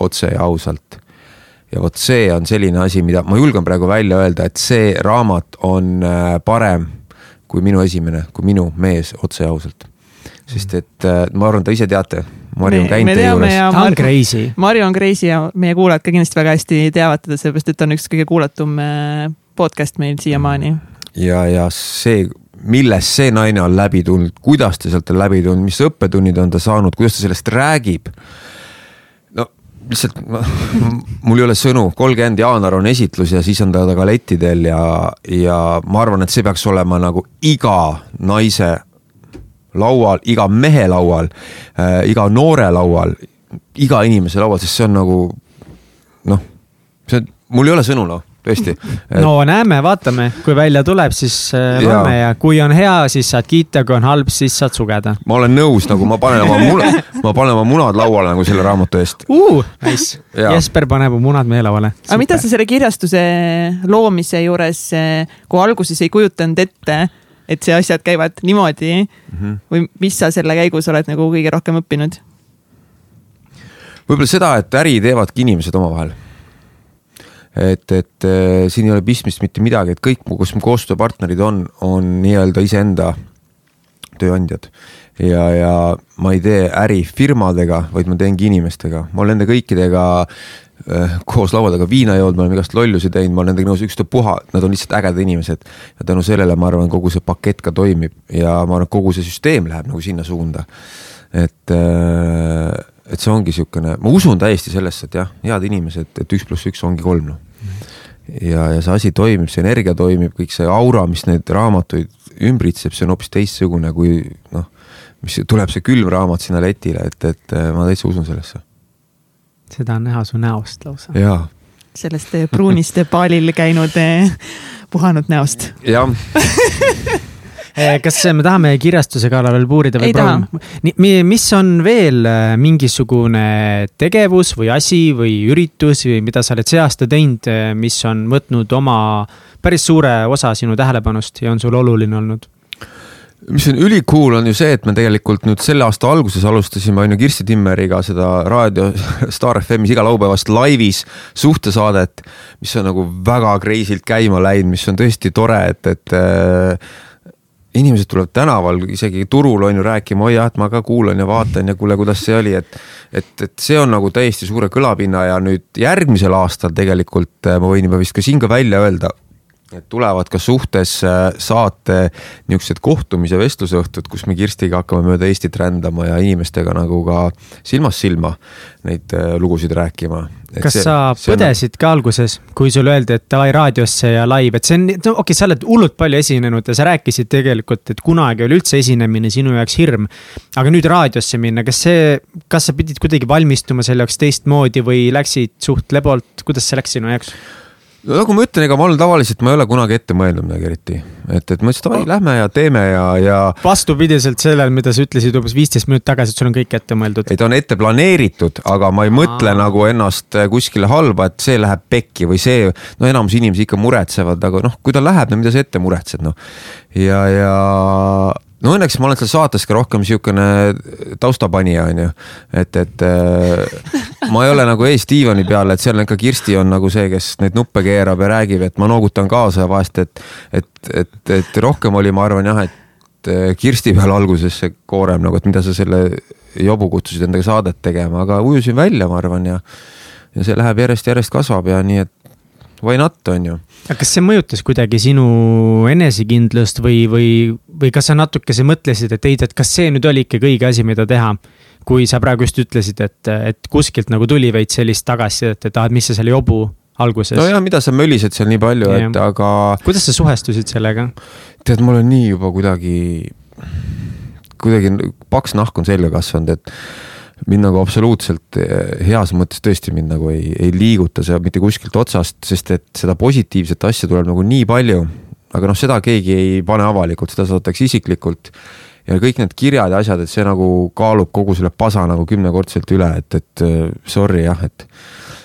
[SPEAKER 3] otse ja ausalt. ja vot see on selline asi, mida ma julgen praegu välja öelda, et see raamat on äh, parem kui minu esimene, kui minu mees otse ja ausalt. sest et äh, ma arvan, te ise teate, Marju on käinud teie juures.
[SPEAKER 1] ta on crazy.
[SPEAKER 2] Marju on crazy ja meie kuulajad ka kindlasti väga hästi teavad teda, sellepärast et ta on üks kõige kuulatum äh, podcast meil siiamaani.
[SPEAKER 3] ja, ja see millest see naine on läbi tulnud, kuidas ta sealt on läbi tulnud, mis õppetunnid on ta saanud, kuidas ta sellest räägib. no lihtsalt mul ei ole sõnu, kolmkümmend jaanuar on esitlus ja siis on ta galettidel ja, ja ma arvan, et see peaks olema nagu iga naise laual, iga mehe laual äh,, iga noore laual, iga inimese laual, sest see on nagu noh, see on, mul ei ole sõnu noh tõesti
[SPEAKER 1] et.... no näeme, vaatame, kui välja tuleb, siis äh, loeme ja kui on hea, siis saad kiita, kui on halb, siis saad sugeda.
[SPEAKER 3] ma olen nõus, nagu ma panen oma munad, ma panen oma munad lauale nagu selle raamatu eest
[SPEAKER 1] uh,. Nice, Jesper paneb munad meie lauale.
[SPEAKER 2] aga mida sa selle kirjastuse loomise juures, kui alguses ei kujutanud ette, et see asjad käivad niimoodi mm -hmm. või mis sa selle käigus oled nagu kõige rohkem õppinud?
[SPEAKER 3] võib-olla seda, et äri teevadki inimesed omavahel et, et äh, siin ei ole pistmist mitte midagi, et kõik, kus mu koostööpartnerid on, on nii-öelda iseenda tööandjad. ja, ja ma ei tee äri firmadega, vaid ma teengi inimestega, ma olen nende kõikidega äh, koos laua taga viina joonud, me oleme igast lollusi teinud, ma olen nendega nõus ükstapuha, nad on lihtsalt ägedad inimesed. ja tänu sellele ma arvan, kogu see pakett ka toimib ja ma arvan, et kogu see süsteem läheb nagu sinna suunda. et äh, et see ongi niisugune, ma usun täiesti sellesse, et jah, head inimesed, et üks pluss üks ongi kolm noh. ja, ja see asi toimib, see energia toimib, kõik see aura, mis neid raamatuid ümbritseb, see on hoopis teistsugune kui noh, mis tuleb see külm raamat sinna letile, et, et ma täitsa usun sellesse.
[SPEAKER 1] seda on näha su näost lausa.
[SPEAKER 3] jaa.
[SPEAKER 2] sellest pruunist baalil käinud eh, puhanud näost.
[SPEAKER 3] jah
[SPEAKER 1] Eh, kas me tahame kirjastuse kallal veel puurida või
[SPEAKER 2] taha.
[SPEAKER 1] mis on veel eh, mingisugune tegevus või asi või üritus või mida sa oled see aasta teinud, eh, mis on võtnud oma päris suure osa sinu tähelepanust ja on sul oluline olnud?
[SPEAKER 3] mis on ülikool, on ju see, et me tegelikult nüüd selle aasta alguses alustasime, on ju, Kirsti Timmeriga seda raadio Star FM-is iga laupäevast laivis suhtesaadet, mis on nagu väga crazy'lt käima läinud, mis on tõesti tore, et, et inimesed tulevad tänaval, isegi turul on ju rääkima, oi jah, et ma ka kuulan ja vaatan ja kuule, kuidas see oli, et. et, et see on nagu täiesti suure kõlapinna ja nüüd järgmisel aastal tegelikult äh, ma võin juba vist ka siin ka välja öelda et tulevad ka suhtes äh, saate niisugused kohtumise vestlusõhtud, kus me Kirstiga hakkame mööda Eestit rändama ja inimestega nagu ka silmast silma neid äh, lugusid rääkima.
[SPEAKER 1] kas see, sa põdesid on... ka alguses, kui sulle öeldi, et davai raadiosse ja live, et see on, no okei okay,, sa oled hullult palju esinenud ja sa rääkisid tegelikult, et kunagi oli üldse esinemine sinu jaoks hirm. aga nüüd raadiosse minna, kas see, kas sa pidid kuidagi valmistuma selle jaoks teistmoodi või läksid suht lebolt, kuidas see läks sinu jaoks?
[SPEAKER 3] No nagu ma ütlen, ega ma olen tavaliselt, ma ei ole kunagi ette mõelnud midagi eriti. et, et ma ütlesin, et davai, lähme ja teeme ja, ja.
[SPEAKER 1] vastupidiselt sellele, mida sa ütlesid umbes viisteist minutit tagasi, et sul on kõik ette mõeldud.
[SPEAKER 3] ei, ta on ette planeeritud, aga ma ei mõtle Aa. nagu ennast kuskile halba, et see läheb pekki või see, no enamus inimesi ikka muretsevad, aga noh, kui ta läheb, no mida sa ette muretsed, noh. ja, ja no õnneks ma olen seal saates ka rohkem siukene taustapanija, on ju. et, et äh, ma ei ole nagu ees diivani peal, et seal on ikka Kirsti on nagu see, kes neid nuppe keerab ja räägib, et ma noogutan kaasa vahest, et, et, et, et rohkem oli, ma arvan jah, et äh, Kirsti peal alguses see koorem nagu, et mida sa selle jobu kutsusid endaga saadet tegema, aga ujusin välja, ma arvan ja ja see läheb järjest-järjest kasvab ja nii, et why not, on ju.
[SPEAKER 1] aga kas see mõjutas kuidagi sinu enesekindlust või, või, või kas sa natukese mõtlesid, et ei, et kas see nüüd oli ikkagi õige asi, mida teha? kui sa praegu just ütlesid, et, et kuskilt nagu tuli veits sellist tagasisidet, et ah, et mis sa seal jobu alguses.
[SPEAKER 3] nojah, mida sa mölised seal nii palju, et aga.
[SPEAKER 1] kuidas sa suhestusid sellega?
[SPEAKER 3] tead, mul on nii juba kuidagi, kuidagi paks nahk on selga kasvanud, et mind nagu absoluutselt eh, heas mõttes tõesti mind nagu ei, ei liiguta see mitte kuskilt otsast, sest et seda positiivset asja tuleb nagu nii palju. aga noh, seda keegi ei pane avalikult, seda saadetakse isiklikult. ja kõik need kirjad ja asjad, et see nagu kaalub kogu selle pasa nagu kümnekordselt üle, et, et eh, sorry jah, et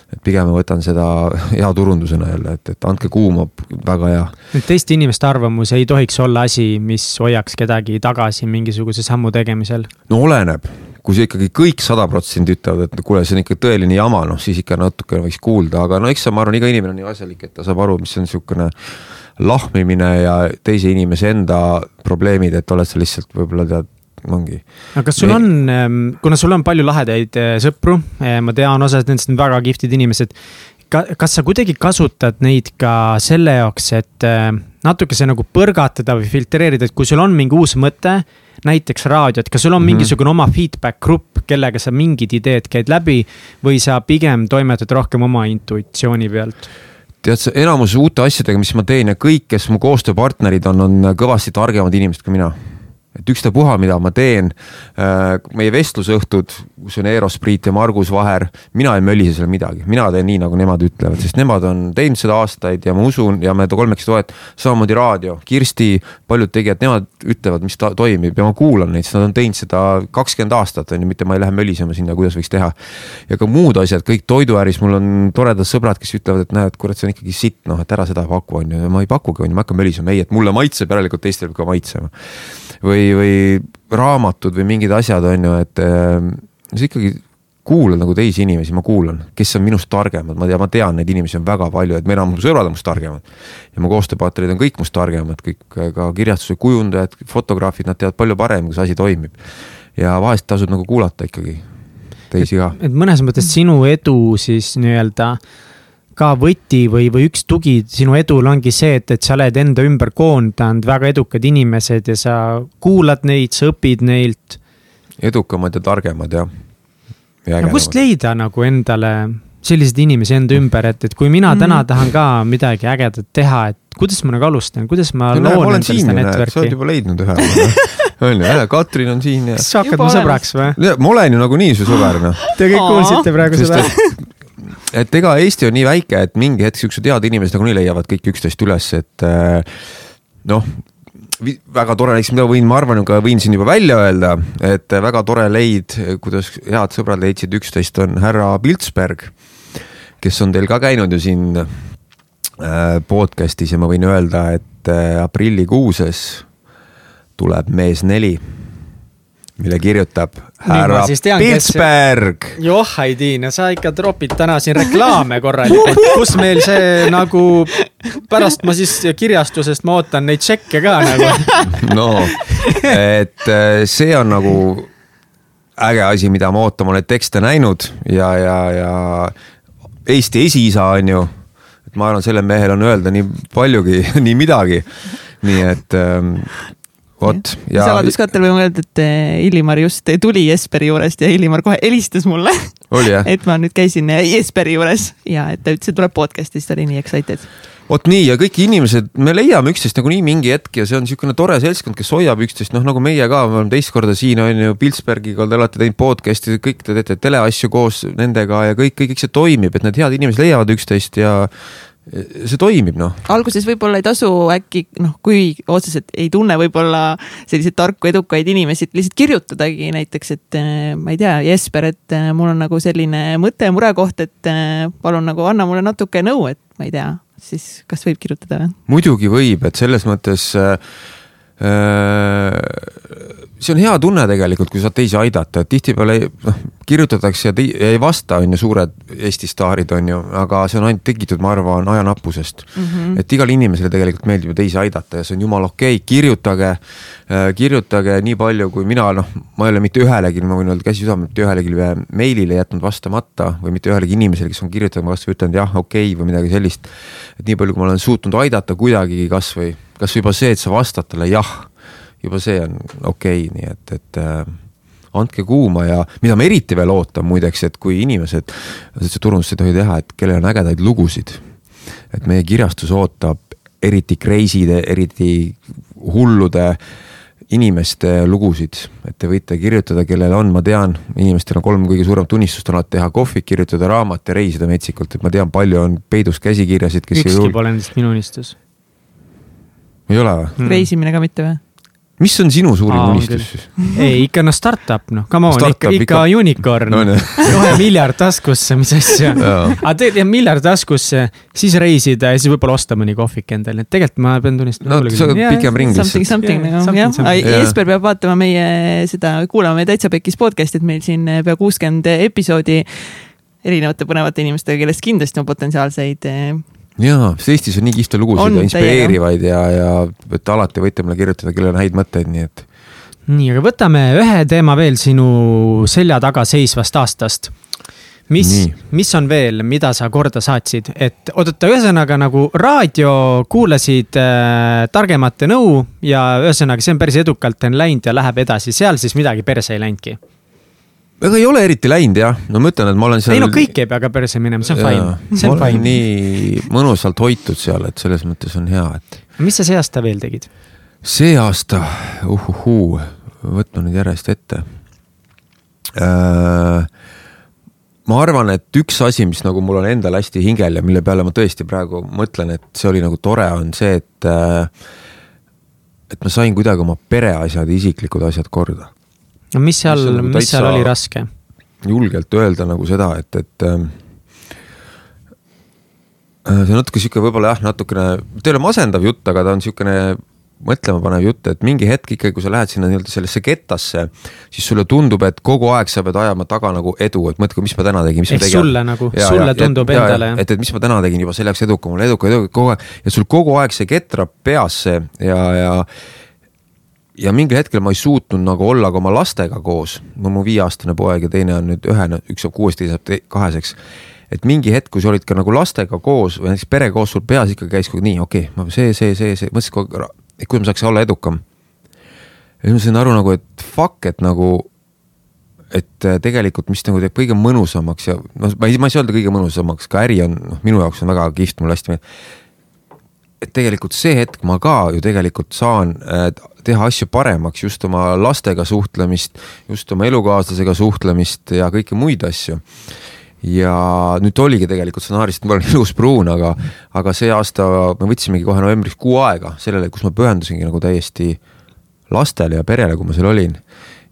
[SPEAKER 3] et pigem ma võtan seda hea turundusena jälle, et, et andke kuuma, väga hea.
[SPEAKER 1] teiste inimeste arvamus ei tohiks olla asi, mis hoiaks kedagi tagasi mingisuguse sammu tegemisel?
[SPEAKER 3] no oleneb, kui see ikkagi kõik sada protsenti ütlevad, et kuule, see on ikka tõeline jama, noh siis ikka natuke võiks kuulda, aga no eks ma arvan, iga inimene on nii asjalik, et ta saab aru, mis on niisugune lahmimine ja teise inimese enda probleemid, et oled sa lihtsalt võib-olla tead ongi.
[SPEAKER 1] aga kas sul on, ehm, kuna sul on palju lahedaid eh, sõpru, eh, ma tean, osad nendest on väga kihvtid inimesed. ka, kas sa kuidagi kasutad neid ka selle jaoks, et eh, natukese nagu põrgatada või filtreerida, et kui sul on mingi uus mõte näiteks raadiot, kas sul on mm -hmm. mingisugune oma feedback grupp, kellega sa mingid ideed käid läbi või sa pigem toimetad rohkem oma intuitsiooni pealt?
[SPEAKER 3] tead sa, enamus uute asjadega, mis ma teen ja kõik, kes mu koostööpartnerid on, on kõvasti targemad inimesed kui mina et ükstapuha, mida ma teen. Äh, meie vestlusõhtud, kus on Eero Spriit ja Margus Vaher, mina ei mölise seal midagi, mina teen nii, nagu nemad ütlevad, sest nemad on teinud seda aastaid ja ma usun ja me kolmekesi toet-, samamoodi raadio, Kirsti, paljud tegijad, nemad ütlevad, mis ta toimib ja ma kuulan neid, sest nad on teinud seda kakskümmend aastat on ju, mitte ma ei lähe mölisema sinna, kuidas võiks teha. ja ka muud asjad, kõik toiduäris, mul on toredad sõbrad, kes ütlevad, et näed, kurat, see on ikkagi sitt, noh, et ära seda paku, on ju, ma ei pakugi, on ju, ma hakkan mölisema, ei, et mulle maitseb, järelikult teistele peab ka maitsema või, või raamatud või mingid asjad, on ju, et äh, see ikkagi kuulan nagu teisi inimesi, ma kuulan, kes on minust targemad, ma tean, ma tean, neid inimesi on väga palju, et meil on, mu sõbrad on must targemad. ja mu koostööpartnerid on kõik must targemad, kõik ka kirjastuse kujundajad, fotograafid, nad teavad palju paremini, kuidas asi toimib. ja vahest tasub nagu kuulata ikkagi teisi ka.
[SPEAKER 1] et mõnes mõttes sinu edu siis nii-öelda ka võti või, või üks tugi sinu edul ongi see, et, et sa oled enda ümber koondanud väga edukad inimesed ja sa kuulad neid, sa õpid neilt.
[SPEAKER 3] edukamad ja targemad jah
[SPEAKER 1] no kust leida nagu endale selliseid inimesi enda ümber, et, et kui mina mm. täna tahan ka midagi ägedat teha, et kuidas ma nagu alustan, kuidas ma no, loon endale seda network'i?
[SPEAKER 3] sa oled juba leidnud ühe on ju, Katrin on siin ja.
[SPEAKER 1] kas sa hakkad mu sõbraks või?
[SPEAKER 3] ma olen ju nagunii su sõber noh.
[SPEAKER 1] Te kõik kuulsite praegu seda.
[SPEAKER 3] Et ega Eesti on nii väike, et mingi hetk siuksed head inimesed nagunii leiavad kõik üksteist üles, et äh, noh väga tore, eks mida võin, ma arvan, ka võin siin juba välja öelda, et väga tore leid, kuidas head sõbrad leidsid üksteist, on härra Piltsberg, kes on teil ka käinud ju siin äh, podcast'is ja ma võin öelda, et äh, aprillikuuses tuleb Mees neli mille kirjutab härra Pilsberg.
[SPEAKER 1] joh, Aidiin, sa ikka tropid täna siin reklaame korralikult, kus meil see nagu, pärast ma siis kirjastusest ma ootan neid tšekke ka nagu.
[SPEAKER 3] no, et äh, see on nagu äge asi, mida ma ootan, ma olen tekste näinud ja, ja, ja Eesti esiisa on ju. et ma arvan, sellel mehel on öelda nii paljugi, nii midagi. nii et ähm, vot.
[SPEAKER 2] saladuskatel võime öelda, et eh, Illimar just tuli Jesperi juurest ja Illimar kohe helistas mulle. et ma nüüd käisin eh, Jesperi juures ja et ta ütles, et tuleb podcast'i, siis ta oli nii excited.
[SPEAKER 3] vot nii ja kõik inimesed, me leiame üksteist nagunii mingi hetk ja see on niisugune tore seltskond, kes hoiab üksteist, noh nagu meie ka, me oleme teist korda siin on ju, Pilsbergiga te olete teinud podcast'i, kõik te teete teleasju koos nendega ja kõik, kõik, kõik see toimib, et need head inimesed leiavad üksteist ja see toimib, noh.
[SPEAKER 2] alguses võib-olla ei tasu äkki noh, kui otseselt ei tunne võib-olla selliseid tarku, edukaid inimesi, et lihtsalt kirjutadagi näiteks, et eh, ma ei tea, Jesper, et eh, mul on nagu selline mõte, murekoht, et eh, palun nagu anna mulle natuke nõu, et ma ei tea, siis kas võib kirjutada või?
[SPEAKER 3] muidugi võib, et selles mõttes äh, äh see on hea tunne tegelikult, kui saad teisi aidata, et tihtipeale noh, kirjutatakse ja, ja ei vasta, on ju, suured Eesti staarid, on ju, aga see on ainult tekitud, ma arvan, ajanappusest mm. -hmm. et igale inimesele tegelikult meeldib ju teisi aidata ja see on jumala okei okay., kirjutage äh,, kirjutage nii palju, kui mina, noh, ma ei ole mitte ühelegi, ma võin öelda käsi südamel, mitte ühelegi meilile jätnud vastamata või mitte ühelegi inimesele, kes on kirjutanud vastu, ütelnud jah, okei okay, või midagi sellist. et nii palju, kui ma olen suutnud aidata kuidagigi kasvõi, kasvõi juba see, et sa vastad talle jah juba see on okei okay,, nii et, et äh, andke kuuma ja mida ma eriti veel ootan muideks, et kui inimesed, üldse turundust ei tohi teha, et kellel on ägedaid lugusid. et meie kirjastus ootab eriti crazy'de, eriti hullude inimeste lugusid, et te võite kirjutada, kellel on, ma tean, inimestel on kolm kõige suuremat unistust on alati teha kohvik, kirjutada raamat ja reisida metsikult, et ma tean, palju on peidus käsikirjasid,
[SPEAKER 1] kes ükski pole nendest minu unistus.
[SPEAKER 3] Ei ole või
[SPEAKER 2] mm.? reisimine ka mitte või?
[SPEAKER 3] mis on sinu suurim Aa, unistus siis?
[SPEAKER 1] ei, ikka noh, startup noh, come on, ikka, ikka, unicorn no,. kohe miljard taskusse, mis asja. aga tegelikult miljard taskusse, siis reisida ja siis võib-olla osta mõni kohvik endale, et tegelikult ma pean tunnistama.
[SPEAKER 3] no sa oled pikem ring
[SPEAKER 2] lihtsalt. Something, something nagu jah, Jesper peab vaatama meie seda, kuulama meie Täitsa Pekis podcast'it, meil siin pea kuuskümmend episoodi erinevate põnevate inimestega, kellest kindlasti on potentsiaalseid
[SPEAKER 3] jaa, sest Eestis on nii kihvte lugusid ja inspireerivaid ja, ja et alati võite mulle kirjutada, kellel on häid mõtteid, nii et.
[SPEAKER 1] nii, aga võtame ühe teema veel sinu selja taga seisvast aastast. mis, mis on veel, mida sa korda saatsid, et oodata, ühesõnaga nagu raadio kuulasid äh, targemate nõu ja ühesõnaga, see on päris edukalt on läinud ja läheb edasi, seal siis midagi perse ei läinudki
[SPEAKER 3] ega ei ole eriti läinud jah, no ma ütlen, et ma olen seal.
[SPEAKER 1] ei no kõik ei pea ka perse minema, see on fine, see on fine.
[SPEAKER 3] nii mõnusalt hoitud seal, et selles mõttes on hea, et.
[SPEAKER 1] mis sa see aasta veel tegid?
[SPEAKER 3] see aasta, uhuhuu, võtma nüüd järjest ette äh,. ma arvan, et üks asi, mis nagu mul on endal hästi hingel ja mille peale ma tõesti praegu mõtlen, et see oli nagu tore, on see, et äh, et ma sain kuidagi oma pereasjad ja isiklikud asjad korda
[SPEAKER 1] no mis seal, mis, nagu mis seal oli raske?
[SPEAKER 3] julgelt öelda nagu seda, et, et ähm, äh, see on natuke sihuke võib-olla jah, natukene, ta ei ole masendav jutt, aga ta on siukene mõtlema panev jutt, et mingi hetk ikkagi, kui sa lähed sinna nii-öelda sellesse kettasse, siis sulle tundub, et kogu aeg sa pead ajama taga nagu edu, et mõtle, mis ma täna tegin, mis
[SPEAKER 1] ehk
[SPEAKER 3] ma tegin.
[SPEAKER 1] sulle nagu, sulle ja, tundub
[SPEAKER 3] ja,
[SPEAKER 1] endale.
[SPEAKER 3] et, et mis ma täna tegin juba selle jaoks eduka, mul eduka, eduka kogu aeg ja sul kogu aeg see ketrab peasse ja, ja ja mingil hetkel ma ei suutnud nagu olla ka oma lastega koos, no mu viieaastane poeg ja teine on nüüd ühene, üks saab kuues, teine saab kaheseks. et mingi hetk, kui sa olid ka nagu lastega koos või näiteks perega koos, sul peas ikka käis kogu nii, okei okay,, see, see, see, see, mõtlesin kogu aeg, et kuidas ma saaks olla edukam. ja siis ma sain aru nagu, et fuck, et nagu, et äh, tegelikult, mis nagu teeb kõige mõnusamaks ja noh, ma ei, ma ei saa öelda kõige mõnusamaks, ka äri on, noh, minu jaoks on väga kihvt, mulle hästi meeldib et tegelikult see hetk ma ka ju tegelikult saan äh, teha asju paremaks, just oma lastega suhtlemist, just oma elukaaslasega suhtlemist ja kõiki muid asju. ja nüüd oligi tegelikult stsenaarist, ma olen ilus pruun, aga, aga see aasta me võtsimegi kohe novembris kuu aega sellele, kus ma pühendusingi nagu täiesti lastele ja perele, kui ma seal olin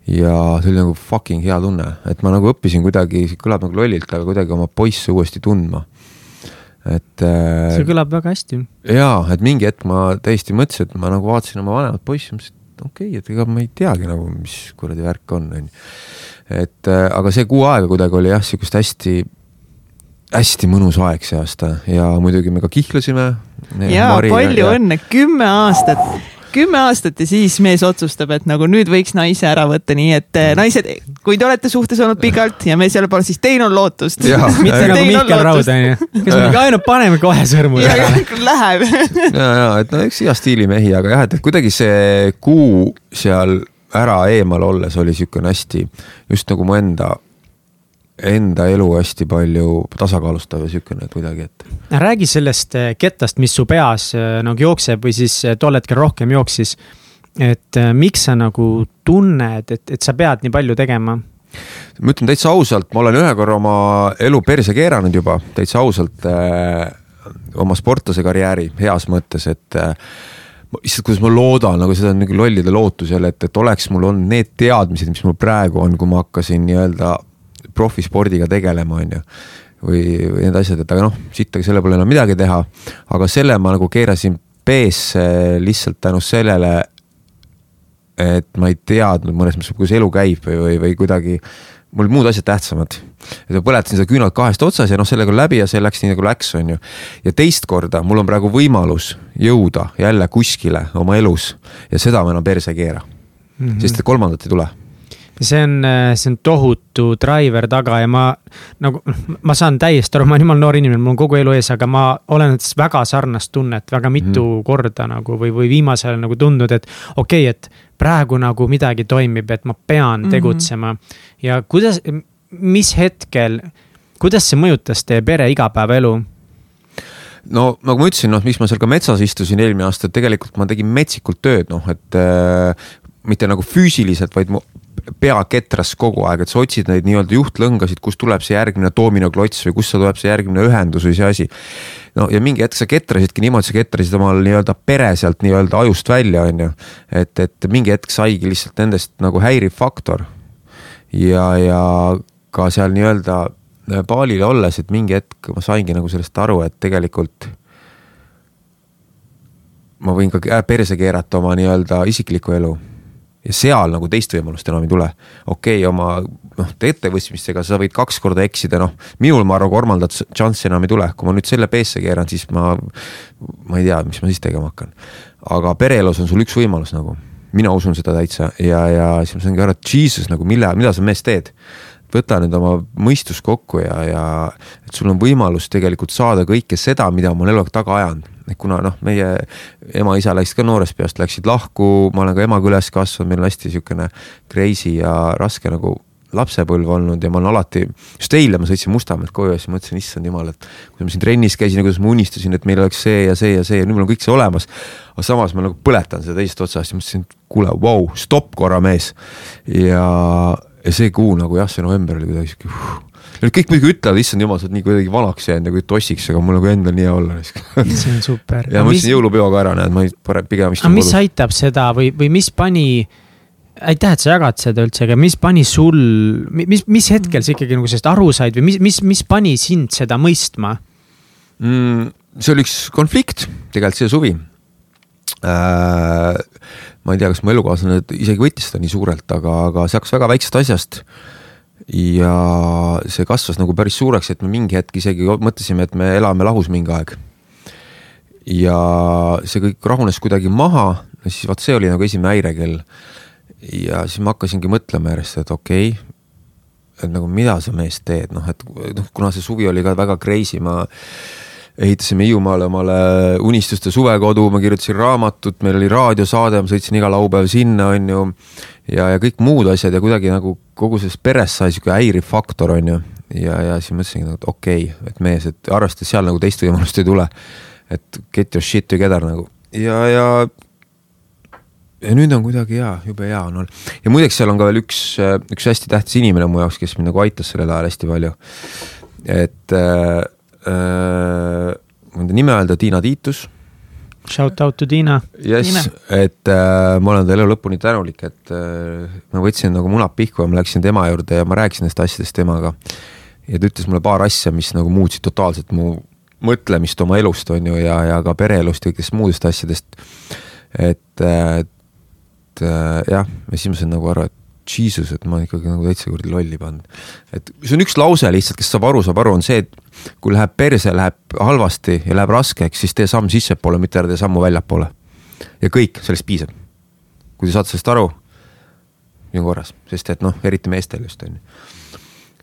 [SPEAKER 3] ja see oli nagu fucking hea tunne, et ma nagu õppisin kuidagi, kõlab nagu lollilt, aga kuidagi oma poisse uuesti tundma et.
[SPEAKER 1] Äh, see kõlab väga hästi.
[SPEAKER 3] jaa, et mingi hetk ma täiesti mõtlesin, et ma nagu vaatasin oma vanemat poissi, mõtlesin, et okei okay,, et ega ma ei teagi nagu, mis kuradi värk on, on ju. et äh, aga see kuu aega kuidagi oli jah, sihukest hästi, hästi mõnus aeg see aasta ja muidugi me ka kihlasime.
[SPEAKER 2] jaa, palju õnne, kümme aastat kümme aastat ja siis mees otsustab, et nagu nüüd võiks naise ära võtta, nii et eh, naised, kui te olete suhtes olnud pikalt ja mees jälle pole, siis teil on lootust.
[SPEAKER 1] mitte nagu Mihkel Raud onju, kes mingi ainult paneme kohe sõrmu
[SPEAKER 2] ära. Läheb.
[SPEAKER 3] ja, ja et no eks hea stiilimehi, aga jah, et kuidagi see kuu seal ära eemal olles oli siukene hästi just nagu mu enda enda elu hästi palju tasakaalustav ja siukene kuidagi, et.
[SPEAKER 1] räägi sellest eh, kettast, mis su peas eh, nagu jookseb või siis eh, tol hetkel rohkem jooksis. et miks sa nagu tunned, et, et sa pead nii palju tegema?
[SPEAKER 3] ma ütlen täitsa ausalt, ma olen ühe korra oma elu perse keeranud juba täitsa ausalt äh, oma sportlase karjääri heas mõttes, et äh, issand, kuidas ma loodan, nagu seda on nagu lollide lootus jälle, et, et oleks mul olnud need teadmised, mis mul praegu on, kui ma hakkasin nii-öelda profispordiga tegelema, on ju või, või need asjad, et aga noh, sittagi selle pole enam midagi teha. aga selle ma nagu keerasin B-sse lihtsalt tänu sellele, et ma ei teadnud mõnes mõttes, kuidas elu käib või, või, või kuidagi mul muud asjad tähtsamad. et ma põletasin seda küünalt kahest otsas ja noh, sellega on läbi ja see läks nii nagu läks, on ju. ja teist korda mul on praegu võimalus jõuda jälle kuskile oma elus ja seda ma enam perse ei keera mm. -hmm. sest kolmandat ei tule
[SPEAKER 1] see on, see on tohutu driver taga ja ma nagu, ma saan täiesti aru, ma olen jumala noor inimene, mul on kogu elu ees, aga ma olen väga sarnast tunnet väga mitu mm. korda nagu või, või viimasel ajal nagu tundnud, et okei okay,, et praegu nagu midagi toimib, et ma pean mm -hmm. tegutsema. ja kuidas, mis hetkel, kuidas see mõjutas teie pere igapäevaelu?
[SPEAKER 3] no nagu ma ütlesin, noh, miks ma seal ka metsas istusin eelmine aasta, et tegelikult ma tegin metsikult tööd, noh, et äh, mitte nagu füüsiliselt, vaid mu pea ketras kogu aeg, et sa otsid neid nii-öelda juhtlõngasid, kust tuleb see järgmine doominoklots või kust tuleb see järgmine ühendus või see asi. no ja mingi hetk sa ketrasidki niimoodi, sa ketrasid omal nii-öelda pere sealt nii-öelda ajust välja, on ju. et, et mingi hetk saigi lihtsalt nendest nagu häiriv faktor. ja, ja ka seal nii-öelda baalil olles, et mingi hetk ma saingi nagu sellest aru, et tegelikult ma võin ka perse keerata oma nii-öelda isiklikku elu ja seal nagu teist võimalust enam ei tule. okei okay,, oma noh, ettevõtmistega sa võid kaks korda eksida, noh, minul ma arvan, kolmandat šanssi enam ei tule, kui ma nüüd selle peesse keeran, siis ma, ma ei tea, mis ma siis tegema hakkan. aga pereelus on sul üks võimalus nagu, mina usun seda täitsa ja, ja siis ma saingi aru, et jesus nagu mille, mida sa mees teed võta nüüd oma mõistus kokku ja, ja et sul on võimalus tegelikult saada kõike seda, mida ma olen eluaeg taga ajanud. Et kuna noh, meie ema-isa läksid ka noorest peast, läksid lahku, ma olen ka emaga üles kasvanud, meil on hästi sihukene crazy ja raske nagu lapsepõlv olnud ja ma olen alati, just eile ma sõitsin Mustamäelt koju ja siis mõtlesin, issand jumal, et kui ma siin trennis käisin ja kuidas ma unistasin, et meil oleks see ja see ja see ja nüüd mul on kõik see olemas. aga samas ma nagu põletan seda teisest otsast ja mõtlesin, et kuule, vau, stopp korra mees. ja ja see kuu nagu jah, see november oli kuidagi sihuke uh. Kõik muidugi ütlevad, issand jumal, sa oled nii kuidagi vanaks jäänud ja kui tossiks, aga mul nagu endal nii hea olla
[SPEAKER 1] see on super.
[SPEAKER 3] ja ma mõtlesin mis... jõulupeo ka ära, näed, ma parem pigem
[SPEAKER 1] istun kodus. mis aitab seda või, või mis pani aitäh, et sa jagad seda üldse, aga mis pani sul, mis, mis hetkel sa ikkagi nagu sellest aru said või mis, mis, mis pani sind seda mõistma
[SPEAKER 3] mm,? see oli üks konflikt, tegelikult see suvi. äh, ma ei tea, kas mu elukaaslane isegi võttis seda nii suurelt, aga, aga see hakkas väga väiksest asjast. Ja see kasvas nagu päris suureks, et me mingi hetk isegi mõtlesime, et me elame lahus mingi aeg. ja see kõik rahunes kuidagi maha, siis vot see oli nagu esimene häirekell. ja siis ma hakkasingi mõtlema järjest, et okei okay,, et nagu mida sa mees teed, noh et noh, kuna see suvi oli ka väga crazy, ma ehitasime Hiiumaale omale unistuste suvekodu, ma kirjutasin raamatut, meil oli raadiosaade, ma sõitsin iga laupäev sinna, on ju. Ja, ja kõik muud asjad ja kuidagi nagu kogu selles peres sai sihuke häiriv faktor, on ju. ja, ja siis mõtlesingi nagu, et okei okay,, et mees, et arvestades seal nagu teist võimalust ei tule. et get your shit together nagu ja, ja. ja nüüd on kuidagi hea, jube hea on olnud. ja muideks seal on ka veel üks, üks hästi tähtis inimene mu jaoks, kes mind nagu aitas sellel ajal hästi palju. et äh, äh, ta nime öelda, Tiina Tiitus.
[SPEAKER 1] Shout out to Tiina.
[SPEAKER 3] jess, et äh, ma olen talle elu lõpuni tänulik, et äh, ma võtsin nagu munad pihku ja ma läksin tema juurde ja ma rääkisin nendest asjadest temaga. ja ta ütles mulle paar asja, mis nagu muutsid totaalselt mu mõtlemist oma elust, on ju, ja, ja ka pereelust ja kõigist muudest asjadest. et, et äh, jah, ja siis ma sain nagu aru, et jesus, et ma ikkagi nagu täitsa kuradi lolli pannud. et see on üks lause lihtsalt, kes saab aru, saab aru, on see, et kui läheb perse, läheb halvasti ja läheb raskeks, siis tee samm sissepoole, mitte ära tee sammu väljapoole. ja kõik, sellest piisab. kui te saate sellest aru, nii on korras, sest et noh, eriti meestel just on ju.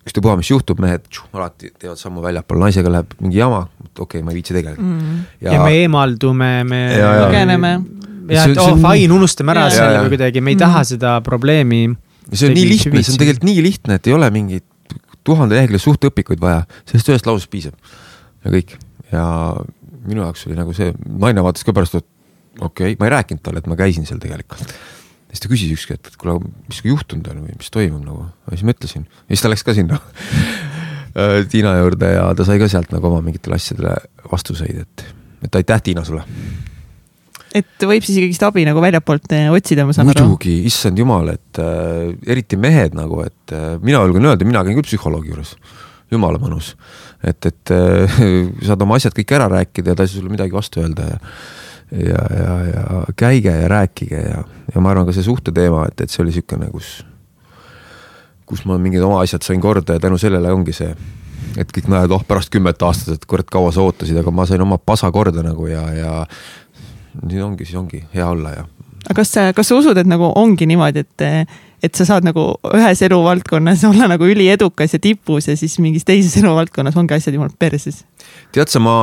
[SPEAKER 3] ükstapuha, mis juhtub, mehed tšu, alati teevad sammu väljapoole, naisega läheb mingi jama, okei okay,, ma ei viitsi tegeleda mm..
[SPEAKER 1] Ja, ja me eemaldume, me
[SPEAKER 2] põgeneme.
[SPEAKER 1] ja, et oh, fine, unustame ära selle või kuidagi, me ei mm. taha seda probleemi
[SPEAKER 3] see on nii lihtne, see on tegelikult nii lihtne, et ei ole mingit tuhande lehekülje suhteõpikuid vaja, sellest ühest lausest piisab ja kõik. ja minu jaoks oli nagu see, naine vaatas ka pärast, et okei okay., ma ei rääkinud talle, et ma käisin seal tegelikult. siis ta küsis ükskord, et kuule, mis juhtunud on või mis toimub nagu, siis ma ütlesin, ja siis ta läks ka sinna Tiina juurde ja ta sai ka sealt nagu oma mingitele asjadele vastuseid, et, et aitäh, Tiina, sulle
[SPEAKER 2] et võib siis ikkagist abi nagu väljapoolt eh, otsida, ma saan
[SPEAKER 3] muidugi, aru. muidugi, issand jumal, et äh, eriti mehed nagu, et äh, mina julgen öelda, mina käin küll psühholoogi juures. jumala mõnus, et, et äh, saad oma asjad kõik ära rääkida ja ta ei saa sulle midagi vastu öelda ja ja, ja, ja käige ja rääkige ja, ja ma arvan ka see suhte teema, et, et see oli niisugune, kus, kus ma mingid oma asjad sain korda ja tänu sellele ongi see et kõik näevad, oh pärast kümmet aastat, et kurat, kaua sa ootasid, aga ma sain oma pasa korda nagu ja, ja nii ongi, siis ongi hea olla ja.
[SPEAKER 2] aga kas sa, kas sa usud, et nagu ongi niimoodi, et, et sa saad nagu ühes eluvaldkonnas olla nagu üliedukas ja tipus ja siis mingis teises eluvaldkonnas ongi asjad jumal perses?
[SPEAKER 3] tead sa, ma,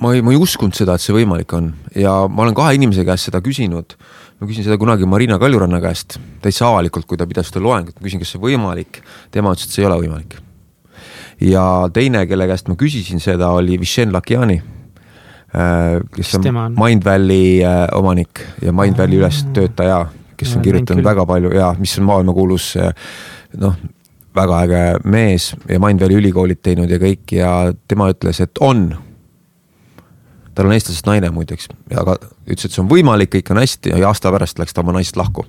[SPEAKER 3] ma ei, ma ei uskunud seda, et see võimalik on ja ma olen kahe inimese käest seda küsinud. ma küsin seda kunagi Marina Kaljuranna käest täitsa avalikult, kui ta pidas seda loengut, ma küsin, kas see võimalik. tema ütles, et see ei ole võimalik. ja teine, kelle käest ma küsisin seda, oli Vishen Lakiani kes on, Mindvalley äh, omanik ja Mindvalley ülestöötaja, kes on kirjutanud väga palju ja mis on maailmakuulus äh, noh, väga äge mees ja Mindvalley ülikoolid teinud ja kõik ja tema ütles, et on. tal on eestlasest naine muideks, aga ütles, et see on võimalik, kõik on hästi ja aasta pärast läks ta oma naisest lahku.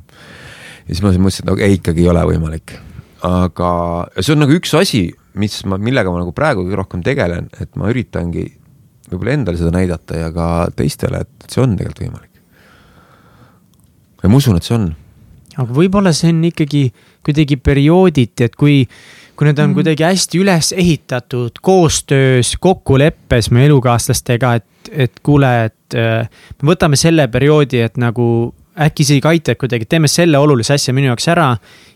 [SPEAKER 3] ja siis ma mõtlesin, et no ei, ikkagi ei ole võimalik. aga see on nagu üks asi, mis ma, millega ma nagu praegu kõige rohkem tegelen, et ma üritangi võib-olla endale seda näidata ja ka teistele, et see on tegelikult võimalik. ja ma usun, et see on.
[SPEAKER 1] aga võib-olla see on ikkagi kuidagi periooditi, et kui, kui need on mm. kuidagi hästi üles ehitatud koostöös, kokkuleppes meie elukaaslastega, et, et kuule, et äh, me võtame selle perioodi, et nagu äkki see ei aita kuidagi, teeme selle olulise asja minu jaoks ära.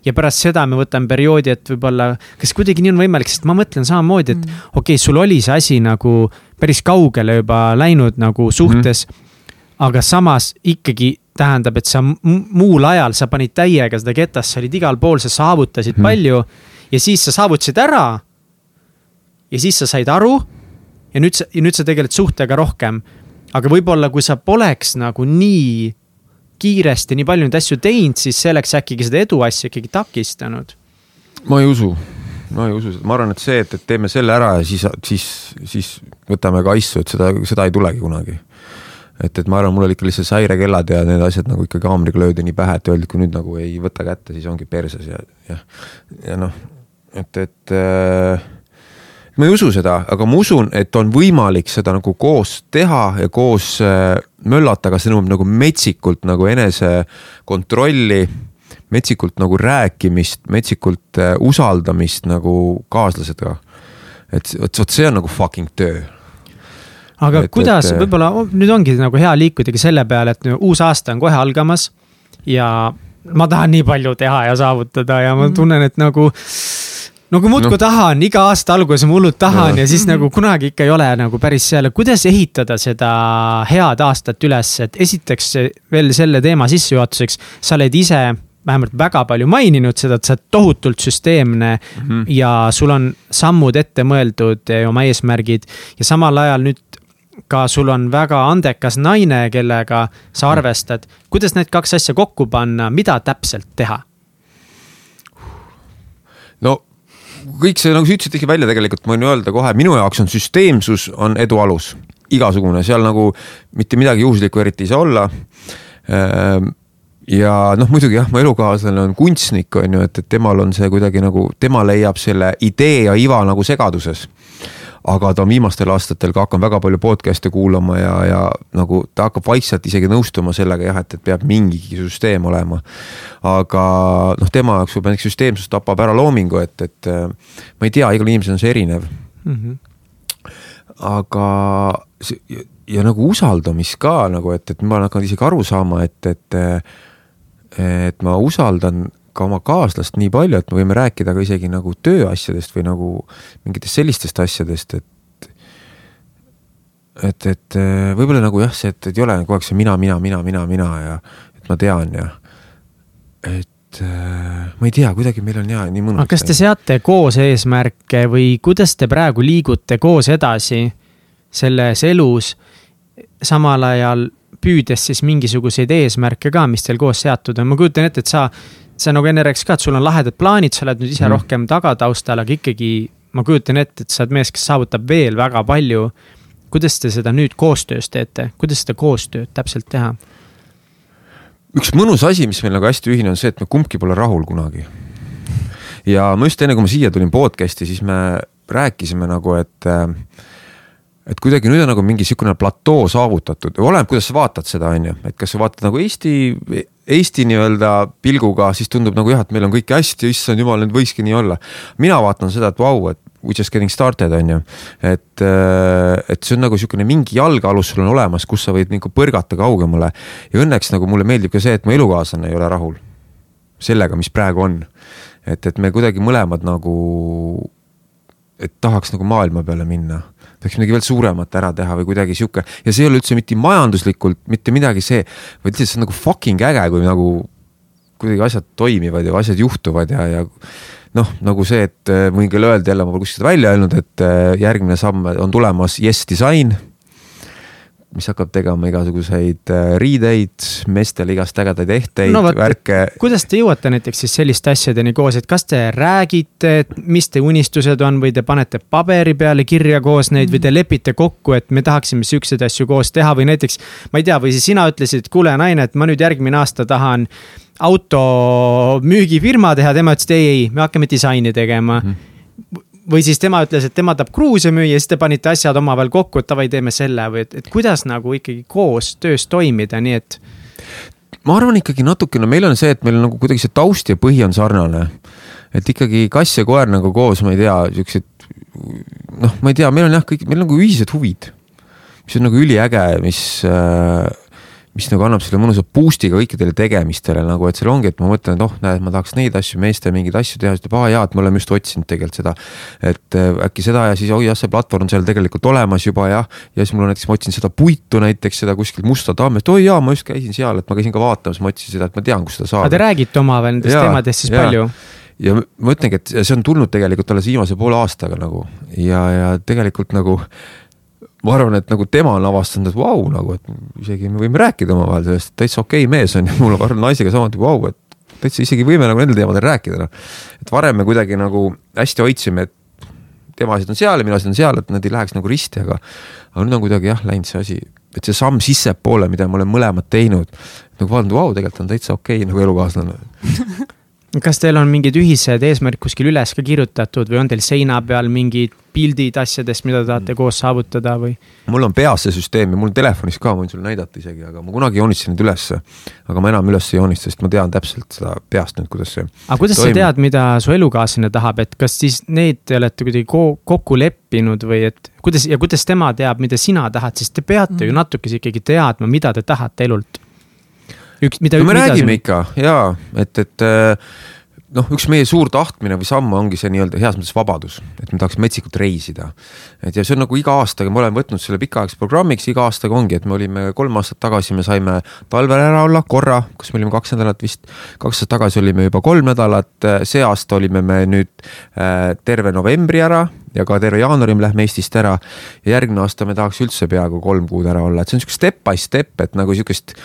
[SPEAKER 1] ja pärast seda me võtame perioodi, et võib-olla, kas kuidagi nii on võimalik, sest ma mõtlen samamoodi, et mm. okei okay,, sul oli see asi nagu päris kaugele juba läinud nagu suhtes mm. -hmm. aga samas ikkagi tähendab, et sa muul ajal sa panid täiega seda ketast, sa olid igal pool, sa saavutasid mm -hmm. palju. ja siis sa saavutasid ära. ja siis sa said aru. ja nüüd sa, ja nüüd sa tegeled suhtega rohkem. aga võib-olla, kui sa poleks nagu nii kiiresti nii palju neid asju teinud, siis see oleks äkki seda edu asja ikkagi takistanud.
[SPEAKER 3] ma ei usu, ma ei usu ma arvan, et see, et, et teeme selle ära ja siis, siis, siis võtame ka asju, et seda, seda ei tulegi kunagi. et, et ma arvan, mul oli ikka lihtsalt häirekellad ja need asjad nagu ikkagi haamriga löödi nii pähe, et öeldi, kui nüüd nagu ei võta kätte, siis ongi perses ja, jah. ja noh, et, et äh, ma ei usu seda, aga ma usun, et on võimalik seda nagu koos teha ja koos äh, möllata, aga see nõuab nagu metsikult nagu enesekontrolli. metsikult nagu rääkimist, metsikult äh, usaldamist nagu kaaslasega. et vot, vot see on nagu fucking töö
[SPEAKER 1] aga et, kuidas, võib-olla nüüd ongi nagu hea liikudagi selle peale, et uus aasta on kohe algamas ja ma tahan nii palju teha ja saavutada ja ma mhm. tunnen, et nagu nagu muudkui no. tahan, iga aasta alguses ma hullult tahan ja. ja siis nagu kunagi ikka ei ole nagu päris seal, kuidas ehitada seda head aastat üles, et esiteks veel selle teema sissejuhatuseks, sa oled ise vähemalt väga palju maininud seda, et sa oled tohutult süsteemne mm -hmm. ja sul on sammud ette mõeldud, oma eesmärgid ja samal ajal nüüd ka sul on väga andekas naine, kellega sa arvestad. kuidas need kaks asja kokku panna, mida täpselt teha?
[SPEAKER 3] no kõik see, nagu sa ütlesid välja tegelikult, ma võin öelda kohe, minu jaoks on süsteemsus on edu alus, igasugune, seal nagu mitte midagi juhuslikku eriti ei saa olla. Ehm, ja noh, muidugi jah, mu elukaaslane on kunstnik, on ju, et, et temal on see kuidagi nagu, tema leiab selle idee ja iva nagu segaduses aga ta on viimastel aastatel ka hakanud väga palju podcast'e kuulama ja, ja nagu ta hakkab vaikselt isegi nõustuma sellega jah, et, et peab mingigi süsteem olema. aga noh, tema jaoks võib-olla näiteks süsteemsus tapab ära loomingu, et, et ma ei tea, igal inimesel on see erinev mm. -hmm. aga ja, ja nagu usaldamist ka nagu, et, et ma olen hakanud isegi aru saama, et, et et ma usaldan ka oma kaaslast nii palju, et me võime rääkida ka isegi nagu tööasjadest või nagu mingitest sellistest asjadest, et et, et äh, võib-olla nagu jah, see, et, et ei ole kogu aeg see mina, mina, mina, mina, mina ja et ma tean ja et äh, ma ei tea, kuidagi meil on ja nii mõnus.
[SPEAKER 1] aga kas te seate koos eesmärke või kuidas te praegu liigute koos edasi selles elus, samal ajal püüdes siis mingisuguseid eesmärke ka, mis teil koos seatud on, ma kujutan ette, et sa sa nagu enne rääkisid ka, et sul on lahedad plaanid, sa oled nüüd ise mm. rohkem tagataustal, aga ikkagi ma kujutan ette, et sa oled mees, kes saavutab veel väga palju. kuidas te seda nüüd koostöös teete, kuidas seda koostööd täpselt teha?
[SPEAKER 3] üks mõnus asi, mis meil nagu hästi ühine on see, et me kumbki pole rahul kunagi. ja ma just enne, kui ma siia tulin podcast'i, siis me rääkisime nagu, et äh, et kuidagi nüüd on nagu mingi sihukene platoo saavutatud, oleneb, kuidas sa vaatad seda, on ju, et kas sa vaatad nagu Eesti, Eesti nii-öelda pilguga, siis tundub nagu jah, et meil on kõik hästi, issand jumal, nüüd võikski nii olla. mina vaatan seda, et vau wow,, et we just getting started on ju. et, äh, et see on nagu sihukene mingi jalgealus sul on olemas, kus sa võid nagu põrgata kaugemale. ja õnneks nagu mulle meeldib ka see, et mu elukaaslane ei ole rahul sellega, mis praegu on. et, et me kuidagi mõlemad nagu, et tahaks nagu maailma peale minna peaks midagi veel suuremat ära teha või kuidagi sihuke. Ja see ei ole üldse mitte majanduslikult mitte midagi see, vaid lihtsalt see on nagu fucking äge, kui nagu kuidagi asjad toimivad ja asjad juhtuvad ja, ja noh, nagu see, et äh, võin küll öelda jälle, ma pole kuskil seda välja öelnud, et äh, järgmine samm on tulemas Yes Design mis hakkab tegema igasuguseid äh, riideid, meestele igast ägedaid ehteid no,, värke.
[SPEAKER 1] kuidas te jõuate näiteks siis selliste asjadeni koos, et kas te räägite, mis teie unistused on või te panete paberi peale kirja koos neid või te lepite kokku, et me tahaksime siukseid asju koos teha või näiteks. ma ei tea, või siis sina ütlesid, kuule naine, et ma nüüd järgmine aasta tahan auto müügifirma teha, tema ütles, et ei, ei, me hakkame disaini tegema mm. -hmm või siis tema ütles, et tema tahab kruuse müüa, siis te panite asjad omavahel kokku, et davai, teeme selle või et, et kuidas nagu ikkagi koostöös toimida, nii et.
[SPEAKER 3] ma arvan ikkagi natukene, meil on see, et meil nagu kuidagi see taust ja põhi on sarnane. et ikkagi kass ja koer nagu koos, ma ei tea, siuksed noh, ma ei tea, meil on jah, kõik, meil on nagu ühised huvid. mis on nagu üliäge, mis äh, mis nagu annab selle mõnusa boost'i ka kõikidele tegemistele nagu, et seal ongi, et ma mõtlen, et oh, näed, ma tahaks neid asju, meeste mingeid asju teha, siis ütleb, aa jaa, et me oleme just otsinud tegelikult seda. et äh, äkki seda ja siis oi jah, see platvorm on seal tegelikult olemas juba jah. ja siis mul on näiteks, ma otsin seda puitu näiteks, seda kuskilt Musta tammest, oi jaa, ma just käisin seal, et ma käisin ka vaatamas, ma otsisin seda, et ma tean, kus seda saab.
[SPEAKER 1] aga te räägite omavahel nendest teemadest siis ja. palju?
[SPEAKER 3] ja ma ütlengi, et see on tulnud tegelikult alles viimase poole aastaga nagu ja, ja tegelikult nagu ma arvan, et nagu tema on avastanud, et vau wow,, nagu, et isegi me võime rääkida omavahel sellest, täitsa okei okay mees on ju, mul on arvan naisega samamoodi, vau, et täitsa isegi võime nagu nendel teemadel rääkida, noh. et varem me kuidagi nagu hästi hoidsime, et tema asjad on seal ja minu asjad on seal, et nad ei läheks nagu risti, aga, aga nüüd on kuidagi jah läinud see asi, et see samm sissepoole, mida me oleme mõlemad teinud, nagu vaadanud, vau, tegelikult on täitsa okei okay, nagu elukaaslane
[SPEAKER 1] kas teil on mingid ühised eesmärgid kuskil üles ka kirjutatud või on teil seina peal mingid pildid asjadest, mida te tahate koos saavutada või?
[SPEAKER 3] mul on peas see süsteem ja mul on telefonis ka, ma võin sulle näidata isegi, aga ma kunagi joonistasin neid ülesse. aga ma enam üles ei joonista, sest ma tean täpselt seda peast nüüd, kuidas see.
[SPEAKER 1] aga kuidas toimib. sa tead, mida su elukaaslane tahab, et kas siis need te olete kuidagi kokku leppinud või et kuidas ja kuidas tema teab, mida sina tahad, sest te peate mm. ju natukese ikkagi teadma, mida te tahate elult
[SPEAKER 3] üks, mida. no me räägime see... ikka ja et, et äh, noh, üks meie suur tahtmine või samm ongi see nii-öelda heas mõttes vabadus, et me tahaks metsikult reisida. et ja see on nagu iga aastaga, me oleme võtnud selle pikaaegseks programmiks, iga aastaga ongi, et me olime kolm aastat tagasi, me saime talvel ära olla korra, kus me olime kaks nädalat vist. kaks aastat tagasi olime juba kolm nädalat, see aasta olime me nüüd äh, terve novembri ära ja ka terve jaanuari me lähme Eestist ära. ja järgmine aasta me tahaks üldse peaaegu kolm kuud ära olla, et see on sihuke step by step, et nagu sihukest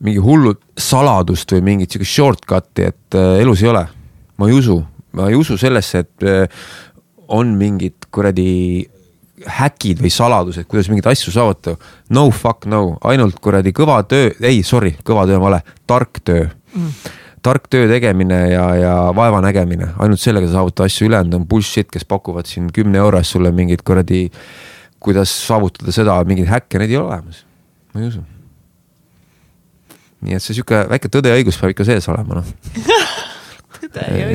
[SPEAKER 3] mingi hullu saladust või mingit sihukest shortcut'i, et äh, elus ei ole ma ei usu, ma ei usu sellesse, et äh, on mingid kuradi häkid või saladused, kuidas mingeid asju saavutada. no fuck no, ainult kuradi kõva töö, ei sorry, kõva töö on vale, tark töö. Mm. tark töö tegemine ja, ja vaeva nägemine, ainult sellega sa saavutad asju, ülejäänud. On bullshit, kes pakuvad siin kümne euro eest sulle mingeid kuradi, kuidas saavutada seda, mingeid häkke, neid ei ole olemas, ma ei usu. nii et see sihuke väike tõde ja õigus peab ikka sees olema, noh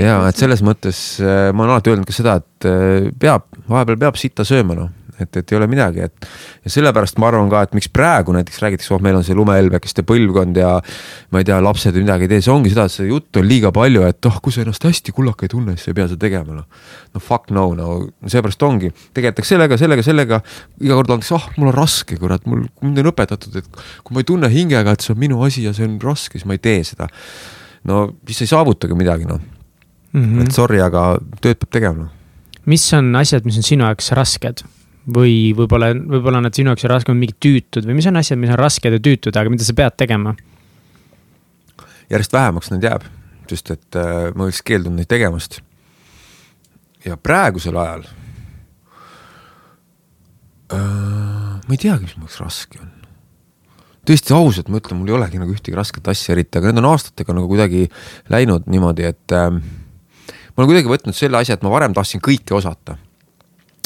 [SPEAKER 3] ja et selles mõttes äh, ma olen alati öelnud ka seda, et äh, peab, vahepeal peab sitta sööma, noh. Et, et ei ole midagi, et ja sellepärast ma arvan ka, et miks praegu näiteks räägitakse, oh, meil on see lumehelbekeste põlvkond ja ma ei tea, lapsed midagi ei tee, see ongi seda, et seda juttu on liiga palju, et oh, kui sa ennast hästi kullaka ei tunne, siis sa ei pea seda tegema, noh. no fuck no, no seepärast ongi, tegeletakse sellega, sellega, sellega, iga kord antakse, ah oh,, mul on raske, kurat, mul, mind on õpetatud, et kui ma ei tunne hingega, et see on minu asi ja see on raske, siis ma ei tee seda no siis ei saavutagi midagi, noh mm -hmm.. et sorry, aga tööd peab tegema, noh.
[SPEAKER 1] mis on asjad, mis on sinu jaoks rasked? või võib-olla, võib-olla nad sinu jaoks on rasked, mingid tüütud või mis on asjad, mis on rasked ja tüütud, aga mida sa pead tegema?
[SPEAKER 3] järjest vähemaks neid jääb, sest et äh, ma oleks keeldunud neid tegemast. ja praegusel ajal äh,. ma ei teagi, mis mu jaoks raske on tõesti ausalt ma ütlen, mul ei olegi nagu ühtegi rasket asja eriti, aga need on aastatega nagu kuidagi läinud niimoodi, et äh, ma olen kuidagi võtnud selle asja, et ma varem tahtsin kõike osata.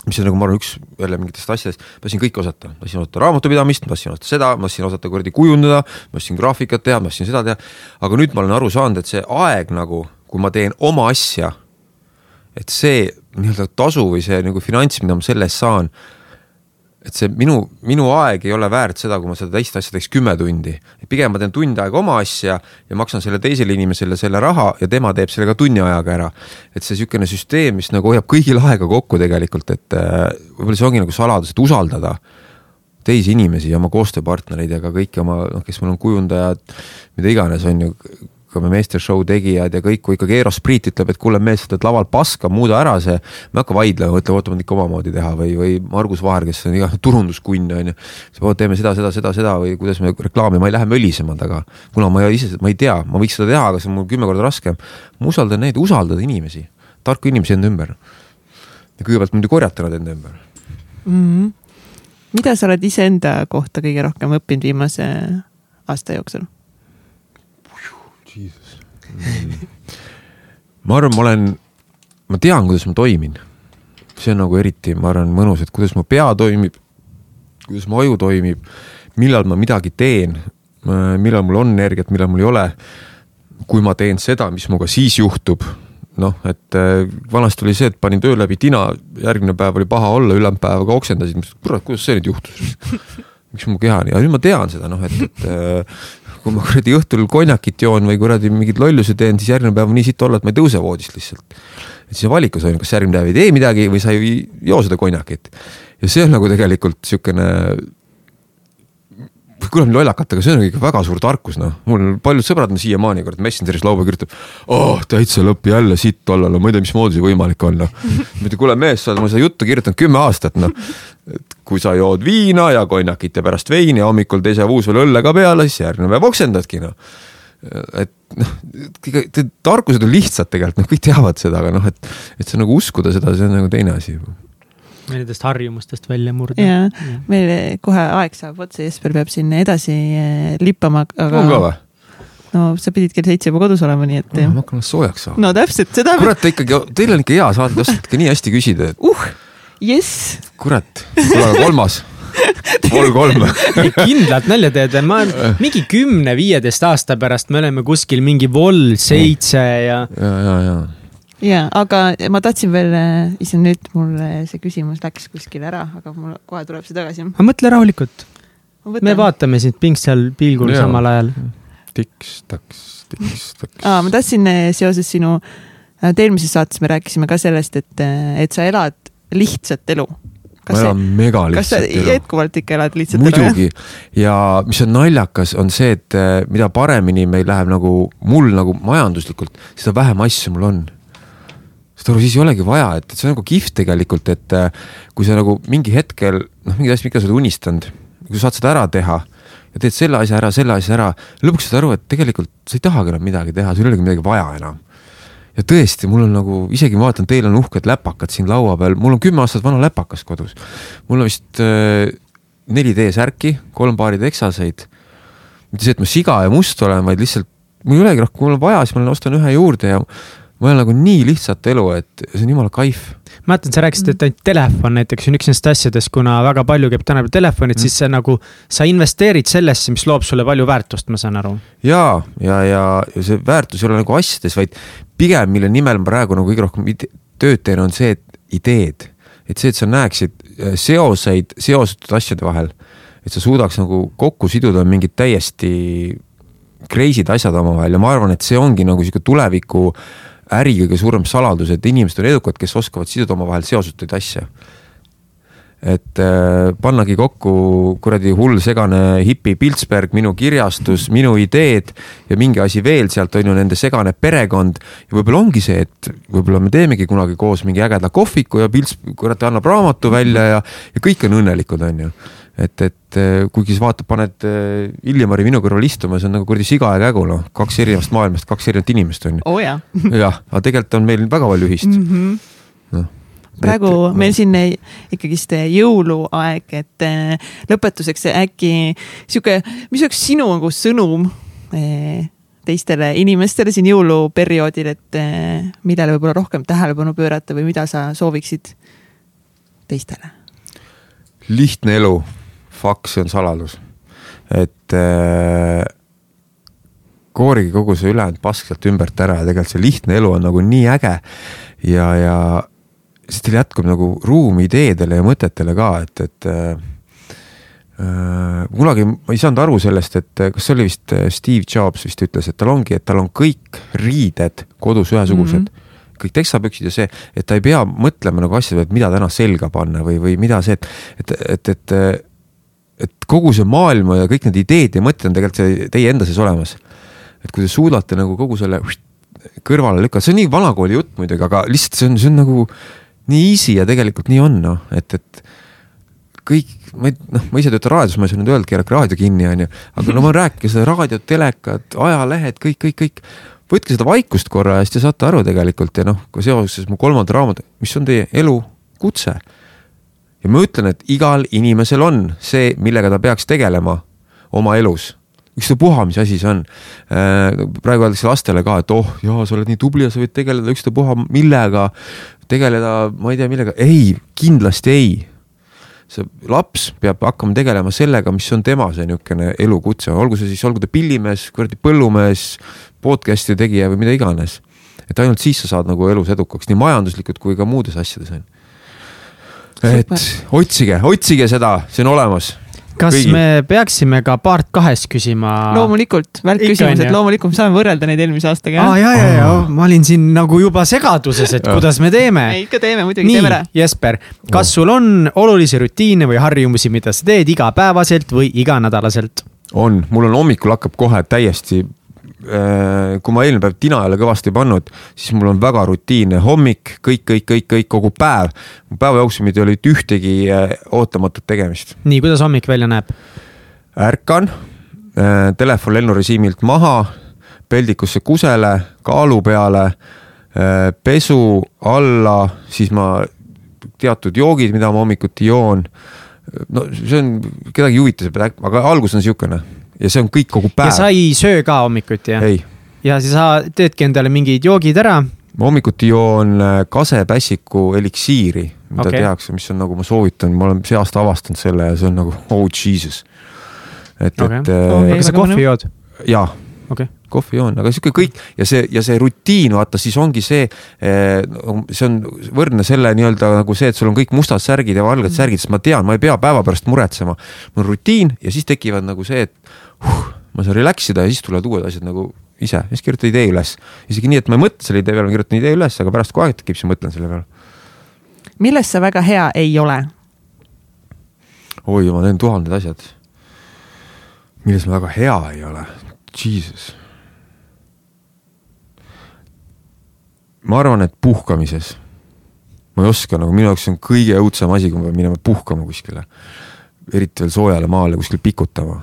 [SPEAKER 3] Mis on nagu ma arvan, üks jälle mingitest asjadest, ma tahtsin kõike osata, ma tahtsin osata raamatupidamist, ma tahtsin osata seda, ma tahtsin osata kuradi kujundada, ma tahtsin graafikat teha, ma tahtsin seda teha. aga nüüd ma olen aru saanud, et see aeg nagu, kui ma teen oma asja, et see nii-öelda tasu või see nagu finants, mida ma selle eest saan et see minu, minu aeg ei ole väärt seda, kui ma seda teist asja teeks kümme tundi. pigem ma teen tund aega oma asja ja maksan selle teisele inimesele selle raha ja tema teeb selle ka tunni ajaga ära. et see niisugune süsteem, mis nagu hoiab kõigil aega kokku tegelikult, et äh, võib-olla see ongi nagu saladus, et usaldada teisi inimesi ja oma koostööpartnereid ja ka kõiki oma, noh, kes mul on kujundajad, mida iganes, on ju me meeste show tegijad ja kõik, kui ikkagi Eero Spriit ütleb, et kuule mees, sa teed laval paska, muuda ära see. me ei hakka vaidlema, ütleme, oota, ma tahan ikka omamoodi teha või, või Margus Vaher, kes on iga turunduskunn on ju. teeme seda, seda, seda, seda või kuidas me reklaami, ma ei lähe mölisema taga. kuna ma ise, ma ei tea, ma võiks seda teha, aga see on mul kümme korda raskem. ma usaldan neid, usaldada inimesi, tarku inimesi enda ümber. ja kõigepealt muidugi korjata nad enda ümber
[SPEAKER 2] mm. -hmm. mida sa oled iseenda kohta kõige rohkem õppinud viimase aasta jooksul?
[SPEAKER 3] ma arvan, ma olen, ma tean, kuidas ma toimin. see on nagu eriti, ma arvan, mõnus, et kuidas mu pea toimib, kuidas mu aju toimib, millal ma midagi teen, millal mul on energiat, millal mul ei ole. kui ma teen seda, mis minuga siis juhtub, noh, et äh, vanasti oli see, et panin töö läbi tina, järgmine päev oli paha olla, ülejäänud päevaga oksendasid, kurat, kuidas see nüüd juhtus miks mu keha nii, aga nüüd ma tean seda noh, et, et äh, kui ma kuradi õhtul konjakit joon või kuradi mingeid lollusi teen, siis järgmine päev on nii sitt olla, et ma ei tõuse voodist lihtsalt. et siis on valikus on ju, kas järgmine päev ei tee midagi või sa ei joo seda konjakit. ja see on nagu tegelikult sihukene kõlab lollakalt, aga see on ikka väga suur tarkus, noh. mul paljud sõbrad on siiamaani kord Messengeris laupäeval kirjutab. oh, täitsa lõpp jälle sitt olla, no ma ei tea, mismoodi see võimalik on, noh. ma ütlen, kuule mees, sa oled mulle seda juttu kirjutanud kümme aastat, noh. Et kui sa jood viina ja konjakit ja pärast veini ja hommikul teise vuus veel õlle ka peale, siis järgmine päev oksendadki, noh et noh, tarkused on lihtsad tegelikult, noh kõik teavad seda, aga noh, et, et see nagu uskuda seda, see on nagu teine asi
[SPEAKER 1] nendest harjumustest välja murda.
[SPEAKER 2] ja, ja., meil kohe aeg saab otsa, Jesper peab siin edasi eh, lippama,
[SPEAKER 3] aga. on ka või?
[SPEAKER 2] no sa pidid kell seitse juba kodus olema, nii et.
[SPEAKER 3] ma hakkan soojaks saama.
[SPEAKER 2] no täpselt, seda.
[SPEAKER 3] kurat, te ikkagi, teil on ikka hea saade, te oskate ikka nii hästi küsida, et.
[SPEAKER 2] uh, jess.
[SPEAKER 3] kurat, kolmas pool kolm
[SPEAKER 1] kindlalt nalja teed, ma mingi kümne-viieteist aasta pärast me oleme kuskil mingi vol seitse ja.
[SPEAKER 3] ja, ja, ja.
[SPEAKER 2] ja, aga ma tahtsin veel, issand nüüd mul see küsimus läks kuskile ära, aga mul kohe tuleb see tagasi.
[SPEAKER 1] aga mõtle rahulikult. me vaatame sind pingsal pilgul ja. samal ajal.
[SPEAKER 3] tiks-taks, tiks-taks.
[SPEAKER 2] aa, ma tahtsin eh, seoses sinu, et äh, eelmises saates me rääkisime ka sellest, et, et sa elad lihtsat elu
[SPEAKER 3] ma elan mega lihtsalt
[SPEAKER 2] elu. kas sa jätkuvalt ikka elad lihtsalt
[SPEAKER 3] elu? muidugi ja mis on naljakas, on see, et eh, mida paremini meil läheb nagu mul nagu majanduslikult, seda vähem asju mul on. saad aru, siis ei olegi vaja, et, et see on nagu kihvt tegelikult, et eh, kui sa nagu mingi hetkel noh, mingid asjad, mida sa oled unistanud, kui sa saad seda ära teha ja teed selle asja ära, selle asja ära, lõpuks saad aru, et tegelikult sa ei tahagi enam midagi teha, sul ei olegi midagi vaja enam ja tõesti, mul on nagu, isegi ma vaatan, teil on uhked läpakad siin laua peal, mul on kümme aastat vana läpakas kodus. mul on vist äh, 4D särki, kolm paari teksaseid. mitte see, et ma siga ja must olen, vaid lihtsalt mul ei olegi rohkem, mul on vaja, siis ma ostan ühe juurde ja ma elan nagu nii lihtsat elu, et see on jumala kaif
[SPEAKER 1] mäletan, sa rääkisid, et ainult telefon näiteks on üks nendest asjadest, kuna väga palju käib tänapäeval telefonid mm., siis see nagu, sa investeerid sellesse, mis loob sulle palju väärtust, ma saan aru.
[SPEAKER 3] ja, ja, ja, ja see väärtus ei ole nagu asjades, vaid pigem, mille nimel ma praegu nagu kõige rohkem tööd teen, on see, et ideed. et see, et sa näeksid äh, seoseid seostatud asjade vahel. et sa suudaks nagu kokku siduda mingid täiesti crazy'd asjad omavahel ja ma arvan, et see ongi nagu sihuke tuleviku äh, äri kõige suurem saladus, et inimesed on edukad, kes oskavad siduda omavahel seosetuid asju. et äh, pannagi kokku kuradi hull segane hipi Piltsberg, minu kirjastus, minu ideed ja mingi asi veel sealt on ju nende segane perekond. ja võib-olla ongi see, et võib-olla me teemegi kunagi koos mingi ägeda kohviku ja Pilts kurat annab raamatu välja ja, ja kõik on õnnelikud, on ju et, et eh, kuigi sa vaatad, paned eh, Illimari minu kõrval istuma, see on nagu kuradi siga ja kägu noh, kaks erinevast maailmast, kaks erinevat inimest on ju.
[SPEAKER 2] oh,
[SPEAKER 3] jah, aga tegelikult on meil väga palju ühist mm.
[SPEAKER 2] -hmm. noh praegu et, meil siin ikkagist jõuluaeg, et lõpetuseks äkki sihuke, mis oleks sinu nagu sõnum teistele inimestele siin jõuluperioodil, et millele võib-olla rohkem tähelepanu pöörata või mida sa sooviksid teistele?
[SPEAKER 3] lihtne elu faks, on saladus. et äh, koorige kogu see ülejäänud pask sealt ümbert ära ja tegelikult see lihtne elu on nagu nii äge. ja, ja siis teil jätkub nagu ruumi ideedele ja mõtetele ka, et, et äh, äh kunagi ma ei saanud aru sellest, et kas see oli vist äh, Steve Jobs vist ütles, et tal ongi, et tal on kõik riided kodus ühesugused mm. -hmm kõik teksapüksid ja see, et ta ei pea mõtlema nagu asjade peale, et mida täna selga panna või, või mida see, et, et, et, et et kogu see maailm ja kõik need ideed ja mõtted on tegelikult see teie enda sees olemas. et kui te suudate nagu kogu selle kõrvale lükata, see on nii vanakooli jutt muidugi, aga lihtsalt see on, see on nagu nii easy ja tegelikult nii on noh, et, et kõik, ma ei, noh, ma ise töötan raadios, ma ei saa nüüd öelda, keerake raadio kinni, on ju, aga no ma rääkige seda raadiot, telekat, ajalehed, kõik, kõik, kõik. võtke seda vaikust korra ja siis te saate aru tegelikult ja noh, ka seoses mu kolmanda raamatu, mis on teie elukutse ja ma ütlen, et igal inimesel on see, millega ta peaks tegelema oma elus ükstapuha, mis asi see on. Äh, praegu öeldakse lastele ka, et oh jaa, sa oled nii tubli ja sa võid tegeleda ükstapuha millega, tegeleda, ma ei tea, millega, ei, kindlasti ei. see laps peab hakkama tegelema sellega, mis on tema see niisugune elukutse, olgu see siis, olgu ta pillimees, kuradi põllumees, podcast'i tegija või mida iganes. et ainult siis sa saad nagu elus edukaks, nii majanduslikult kui ka muudes asjades on et otsige, otsige seda, see on olemas
[SPEAKER 1] kas Kõigi. me peaksime ka part kahes küsima?
[SPEAKER 2] loomulikult, välkküsimused, loomulikult me saame võrrelda neid eelmise aastaga.
[SPEAKER 1] aa ja, ja, ja ma olin siin nagu juba segaduses, et kuidas me teeme.
[SPEAKER 2] ikka teeme, muidugi teeme ära.
[SPEAKER 1] Jesper, kas sul on olulisi rutiine või harjumusi, mida sa teed igapäevaselt või iganädalaselt?
[SPEAKER 3] on, mul on hommikul hakkab kohe täiesti kui ma eelmine päev tina jälle kõvasti pannud, siis mul on väga rutiinne hommik, kõik, kõik, kõik, kõik, kogu päev. päeva jooksul mitte ei ole ühtegi äh, ootamatut tegemist.
[SPEAKER 1] nii, kuidas hommik välja näeb?
[SPEAKER 3] ärkan, äh, telefon lennurežiimilt maha, peldikusse kusele, kaalu peale, pesu alla, siis ma teatud joogid, mida ma hommikuti joon. no see on, kedagi ei huvita see, aga algus on niisugune ja see on kõik kogu
[SPEAKER 1] ja
[SPEAKER 3] päev.
[SPEAKER 1] sa ei söö ka hommikuti jah? ja siis sa teedki endale mingid joogid ära.
[SPEAKER 3] ma hommikuti joon äh, kasepässiku eliksiiri, mida okay. tehakse, mis on nagu ma soovitan, ma olen see aasta avastanud selle ja see on nagu oh jesus. et
[SPEAKER 1] Okei.
[SPEAKER 3] et äh,
[SPEAKER 1] kas sa kohvi jood?
[SPEAKER 3] jaa
[SPEAKER 1] okei okay.
[SPEAKER 3] Kohvi joon, aga sihuke kõik ja see ja see rutiin, vaata siis ongi see, see on võrdne selle nii-öelda nagu see, et sul on kõik mustad särgid ja valged särgid, sest ma tean, ma ei pea päeva pärast muretsema. mul on rutiin ja siis tekivad nagu see, et huh, ma saan relax ida ja siis tulevad uued asjad nagu ise siis kirjutan idee üles. isegi nii, et ma ei mõtle selle idee peale, ma kirjutan idee üles, aga pärast kui aeg tekib, siis mõtlen selle peale.
[SPEAKER 2] milles sa väga hea ei ole?
[SPEAKER 3] oi, ma teen tuhanded asjad. milles ma väga hea ei ole, jesus. Ma arvan, et puhkamises. ma ei oska nagu, minu jaoks on kõige õudsem asi, kui ma pean minema puhkama kuskile. eriti veel soojale maale kuskil pikutama.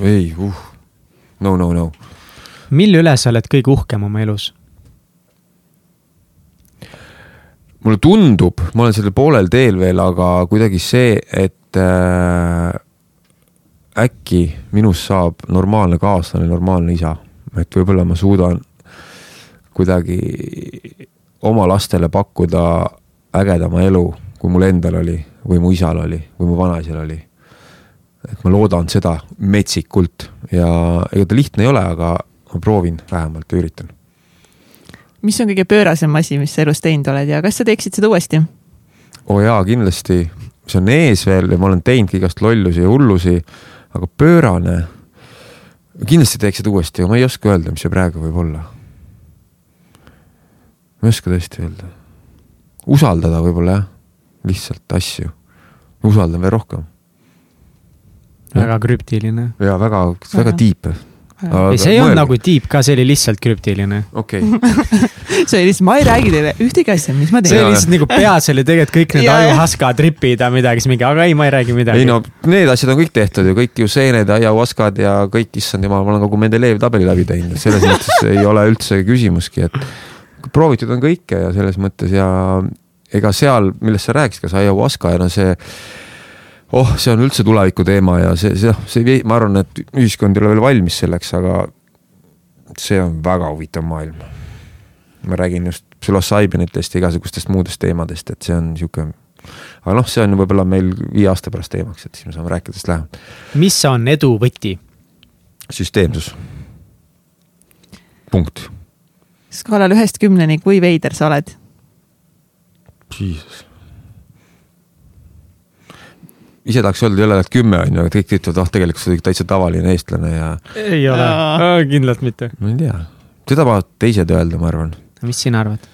[SPEAKER 3] ei, uh, no, no, no.
[SPEAKER 1] mille üle sa oled kõige uhkem oma elus?
[SPEAKER 3] mulle tundub, ma olen sellel poolel teel veel, aga kuidagi see, et äh, äkki minust saab normaalne kaaslane, normaalne isa. et võib-olla ma suudan kuidagi oma lastele pakkuda ägedama elu, kui mul endal oli või mu isal oli või mu vanaisal oli. et ma loodan seda metsikult ja ega ta lihtne ei ole, aga ma proovin vähemalt ja üritan
[SPEAKER 2] mis on kõige pöörasem asi, mis sa elus teinud oled ja kas sa teeksid seda uuesti?
[SPEAKER 3] oo jaa, kindlasti, see on ees veel ja ma olen teinud ka igast lollusi ja hullusi, aga pöörane, kindlasti teeks seda uuesti, aga ma ei oska öelda, mis see praegu võib olla. Ma ei oska tõesti öelda. usaldada võib-olla jah, lihtsalt asju. usaldan veel rohkem.
[SPEAKER 1] väga krüptiline.
[SPEAKER 3] ja väga, väga
[SPEAKER 2] Väga.
[SPEAKER 3] deep.
[SPEAKER 1] ei, see ei olnud nagu deep ka, see oli lihtsalt krüptiline.
[SPEAKER 3] okei okay.
[SPEAKER 2] see oli lihtsalt, ma ei räägi teile ühtegi asja, mis ma
[SPEAKER 1] see
[SPEAKER 2] teen
[SPEAKER 1] oli lihtsalt nagu peas oli tegelikult kõik need ajuhaska tripid ja midagi, siis mingi, aga ei, ma ei räägi midagi.
[SPEAKER 3] ei no need asjad on kõik tehtud ju, kõik ju seened, aiahuaskad ja kõik, issand jumal, ma olen kogu Mendelejevi tabeli läbi teinud, selles mõttes ei ole üldse küsimuski, et proovitud on kõike ja selles mõttes ja ega seal, millest sa rääkisid, kas aiahuaska ja no see oh, see on üldse tuleviku teema ja see, see, see, ma arvan, et ühiskond ei ole veel valmis selleks, aga see on väga huvitav maailm. ma räägin just psühhosaibinitest ja igasugustest muudest teemadest, et see on niisugune aga noh, see on võib-olla meil viie aasta pärast teemaks, et siis me saame rääkida sellest lähemalt.
[SPEAKER 1] mis on edu võti?
[SPEAKER 3] süsteemsus. punkt.
[SPEAKER 2] Skaalal ühest kümneni, kui veider sa oled?
[SPEAKER 3] Jesus. ise tahaks öelda et kümme on ju, aga kõik ütlevad, ah tegelikult sa oled täitsa tavaline eestlane ja
[SPEAKER 1] ei ole, kindlalt mitte.
[SPEAKER 3] ma ei tea, seda tahavad teised öelda, ma arvan.
[SPEAKER 1] mis sina arvad?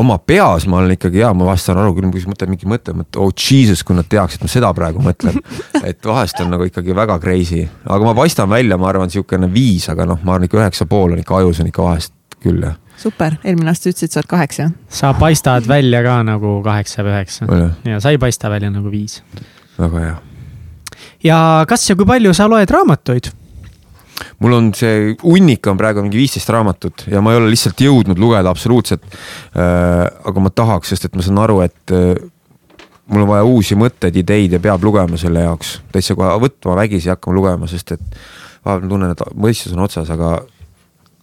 [SPEAKER 3] Oma peas ma olen ikkagi hea, ma vahest saan aru küll, kui sa mõtled mingi mõte, mõtled, oh jesus, kui nad teaksid, ma seda praegu mõtlen. et vahest on nagu ikkagi väga crazy, aga ma paistan välja, ma arvan, niisugune viis, aga noh, ma arvan ikka üheksa pool on ikka ajus on ikka vahest küll jah.
[SPEAKER 2] super, eelmine aasta ütlesid, sa oled kaheksa.
[SPEAKER 1] sa paistad välja ka nagu kaheksa või üheksa ja sa ei paista välja nagu viis.
[SPEAKER 3] väga hea.
[SPEAKER 1] ja kas ja kui palju sa loed raamatuid?
[SPEAKER 3] Mul on see hunnik on praegu mingi viisteist raamatut ja ma ei ole lihtsalt jõudnud lugeda absoluutselt äh,. aga ma tahaks, sest et ma saan aru, et äh, mul on vaja uusi mõtteid, ideid ja peab lugema selle jaoks. täitsa kohe võtma vägisi hakkama lugema, sest et vahepeal tunnen, et mõistus on otsas, aga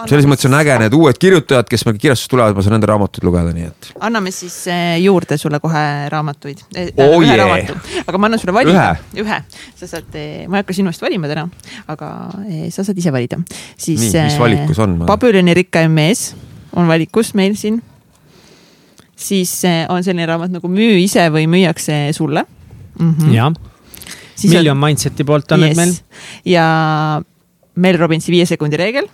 [SPEAKER 3] selles mõttes on äge, need uued kirjutajad, kes meil kirjastust tulevad, ma saan nende raamatuid lugeda, nii et.
[SPEAKER 2] anname siis eh, juurde sulle kohe raamatuid eh,.
[SPEAKER 3] Oh
[SPEAKER 2] ühe
[SPEAKER 3] yeah.
[SPEAKER 2] raamatu, aga ma annan sulle valida.
[SPEAKER 3] Ühe?
[SPEAKER 2] ühe, sa saad, ma ei hakka sinu eest valima täna, aga eh, sa saad ise valida. siis.
[SPEAKER 3] Nii, mis valikus on?
[SPEAKER 2] Babyloni rikkaim mees on valikus meil siin. siis eh, on selline raamat nagu Müü ise või müüakse sulle mm. -hmm.
[SPEAKER 1] jah, Million on... Mindseti poolt on yes. need meil.
[SPEAKER 2] ja Mel Robbinsi viie sekundi reegel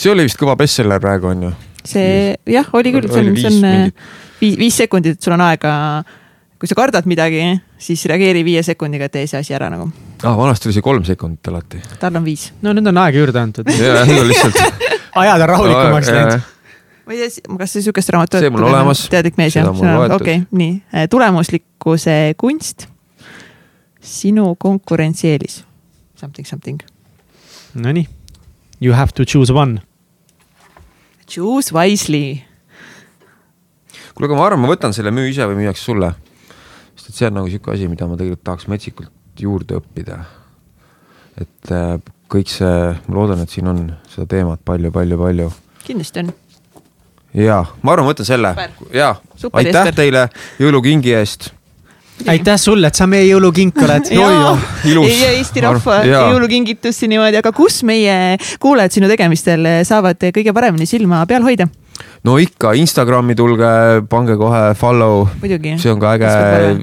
[SPEAKER 3] see oli vist kõva bestseller praegu on ju?
[SPEAKER 2] see jah, oli küll, see on, see on viis, viis sekundit, et sul on aega. kui sa kardad midagi, siis reageeri viie sekundiga, tee see asi ära nagu.
[SPEAKER 3] ah, vanasti oli see kolm sekundit alati.
[SPEAKER 2] tal on viis.
[SPEAKER 1] no nüüd on aega juurde antud.
[SPEAKER 3] ja, nüüd on lihtsalt
[SPEAKER 1] ajad on rahulikumaks läinud.
[SPEAKER 2] ma ei tea, kas sa sihukest raamatut.
[SPEAKER 3] see mul olemas.
[SPEAKER 2] teadlik mees jah, okei nii, tulemuslikkuse kunst. sinu konkurentsieelis. Something, something.
[SPEAKER 1] Nonii, you have to choose one
[SPEAKER 2] Choose wisely.
[SPEAKER 3] kuule, aga ma arvan, ma võtan selle müü ise või müüakse sulle. sest et see on nagu sihuke asi, mida ma tegelikult tahaks metsikult juurde õppida et äh, kõik see, ma loodan, et siin on seda teemat palju-palju-palju.
[SPEAKER 2] kindlasti on.
[SPEAKER 3] ja, ma arvan, ma võtan selle ja aitäh Ester. teile jõulukingi eest
[SPEAKER 1] aitäh sulle, et sa meie jõulukink oled.
[SPEAKER 2] ja Eesti rahva jõulukingitus niimoodi, aga kus meie kuulajad sinu tegemistel saavad kõige paremini silma peal hoida?
[SPEAKER 3] no ikka Instagrami tulge, pange kohe follow. see on ka äge.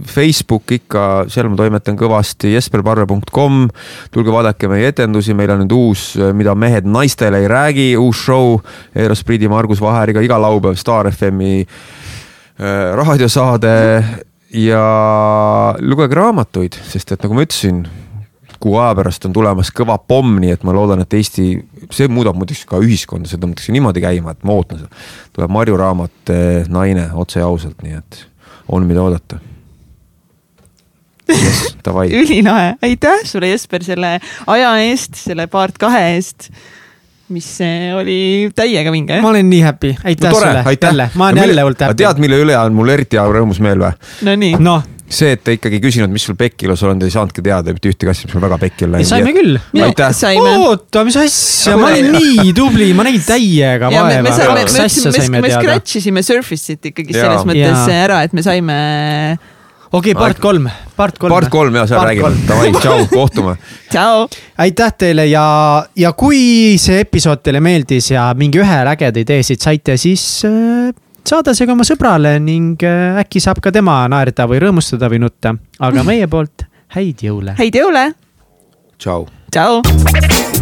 [SPEAKER 3] Facebook ikka, seal ma toimetan kõvasti, jesperparve.com. tulge vaadake meie etendusi, meil on nüüd uus, mida mehed naistele ei räägi, uus show. Eero Spriidi, Margus Vaheriga iga laupäev Star FM-i äh, raadiosaade ja lugege raamatuid, sest et nagu ma ütlesin, kuu aja pärast on tulemas kõva pomm, nii et ma loodan, et Eesti, see muudab muideks ka ühiskonda, see tõmmatakse niimoodi käima, et ma ootan seda. tuleb Marju raamat Naine otse ja ausalt, nii et on, mida oodata yes,.
[SPEAKER 2] ülilahe, aitäh sulle, Jesper, selle aja eest, selle part kahe eest mis eh, oli täiega vinge.
[SPEAKER 1] ma olen nii happy, aitäh no, tore, sulle, jälle, ma olen jälle hullult happy.
[SPEAKER 3] tead, mille üle on mul eriti rõõmus meel või?
[SPEAKER 2] Nonii.
[SPEAKER 1] noh
[SPEAKER 3] see, et te ikkagi küsinud, mis sul pekkilus on, te ei saanudki teada mitte ühtegi asja, mis mul väga pekki on
[SPEAKER 1] läinud. saime küll. oota, mis asja, ma olin nii tubli, ma nägin täiega vaeva.
[SPEAKER 2] me, me, me, me, me scratch isime Surface'it ikkagi selles mõttes ja. ära, et me saime
[SPEAKER 1] okei okay,, part kolm, part kolm.
[SPEAKER 3] part kolm ja seal räägime, davai, tšau, kohtume.
[SPEAKER 2] tšau.
[SPEAKER 1] aitäh teile ja, ja kui see episood teile meeldis ja mingi ühe ägeda idee siit saite, siis äh, saada see ka oma sõbrale ning äh, äkki saab ka tema naerda või rõõmustada või nutta. aga meie poolt häid jõule.
[SPEAKER 2] häid jõule.
[SPEAKER 3] tšau.
[SPEAKER 2] tšau.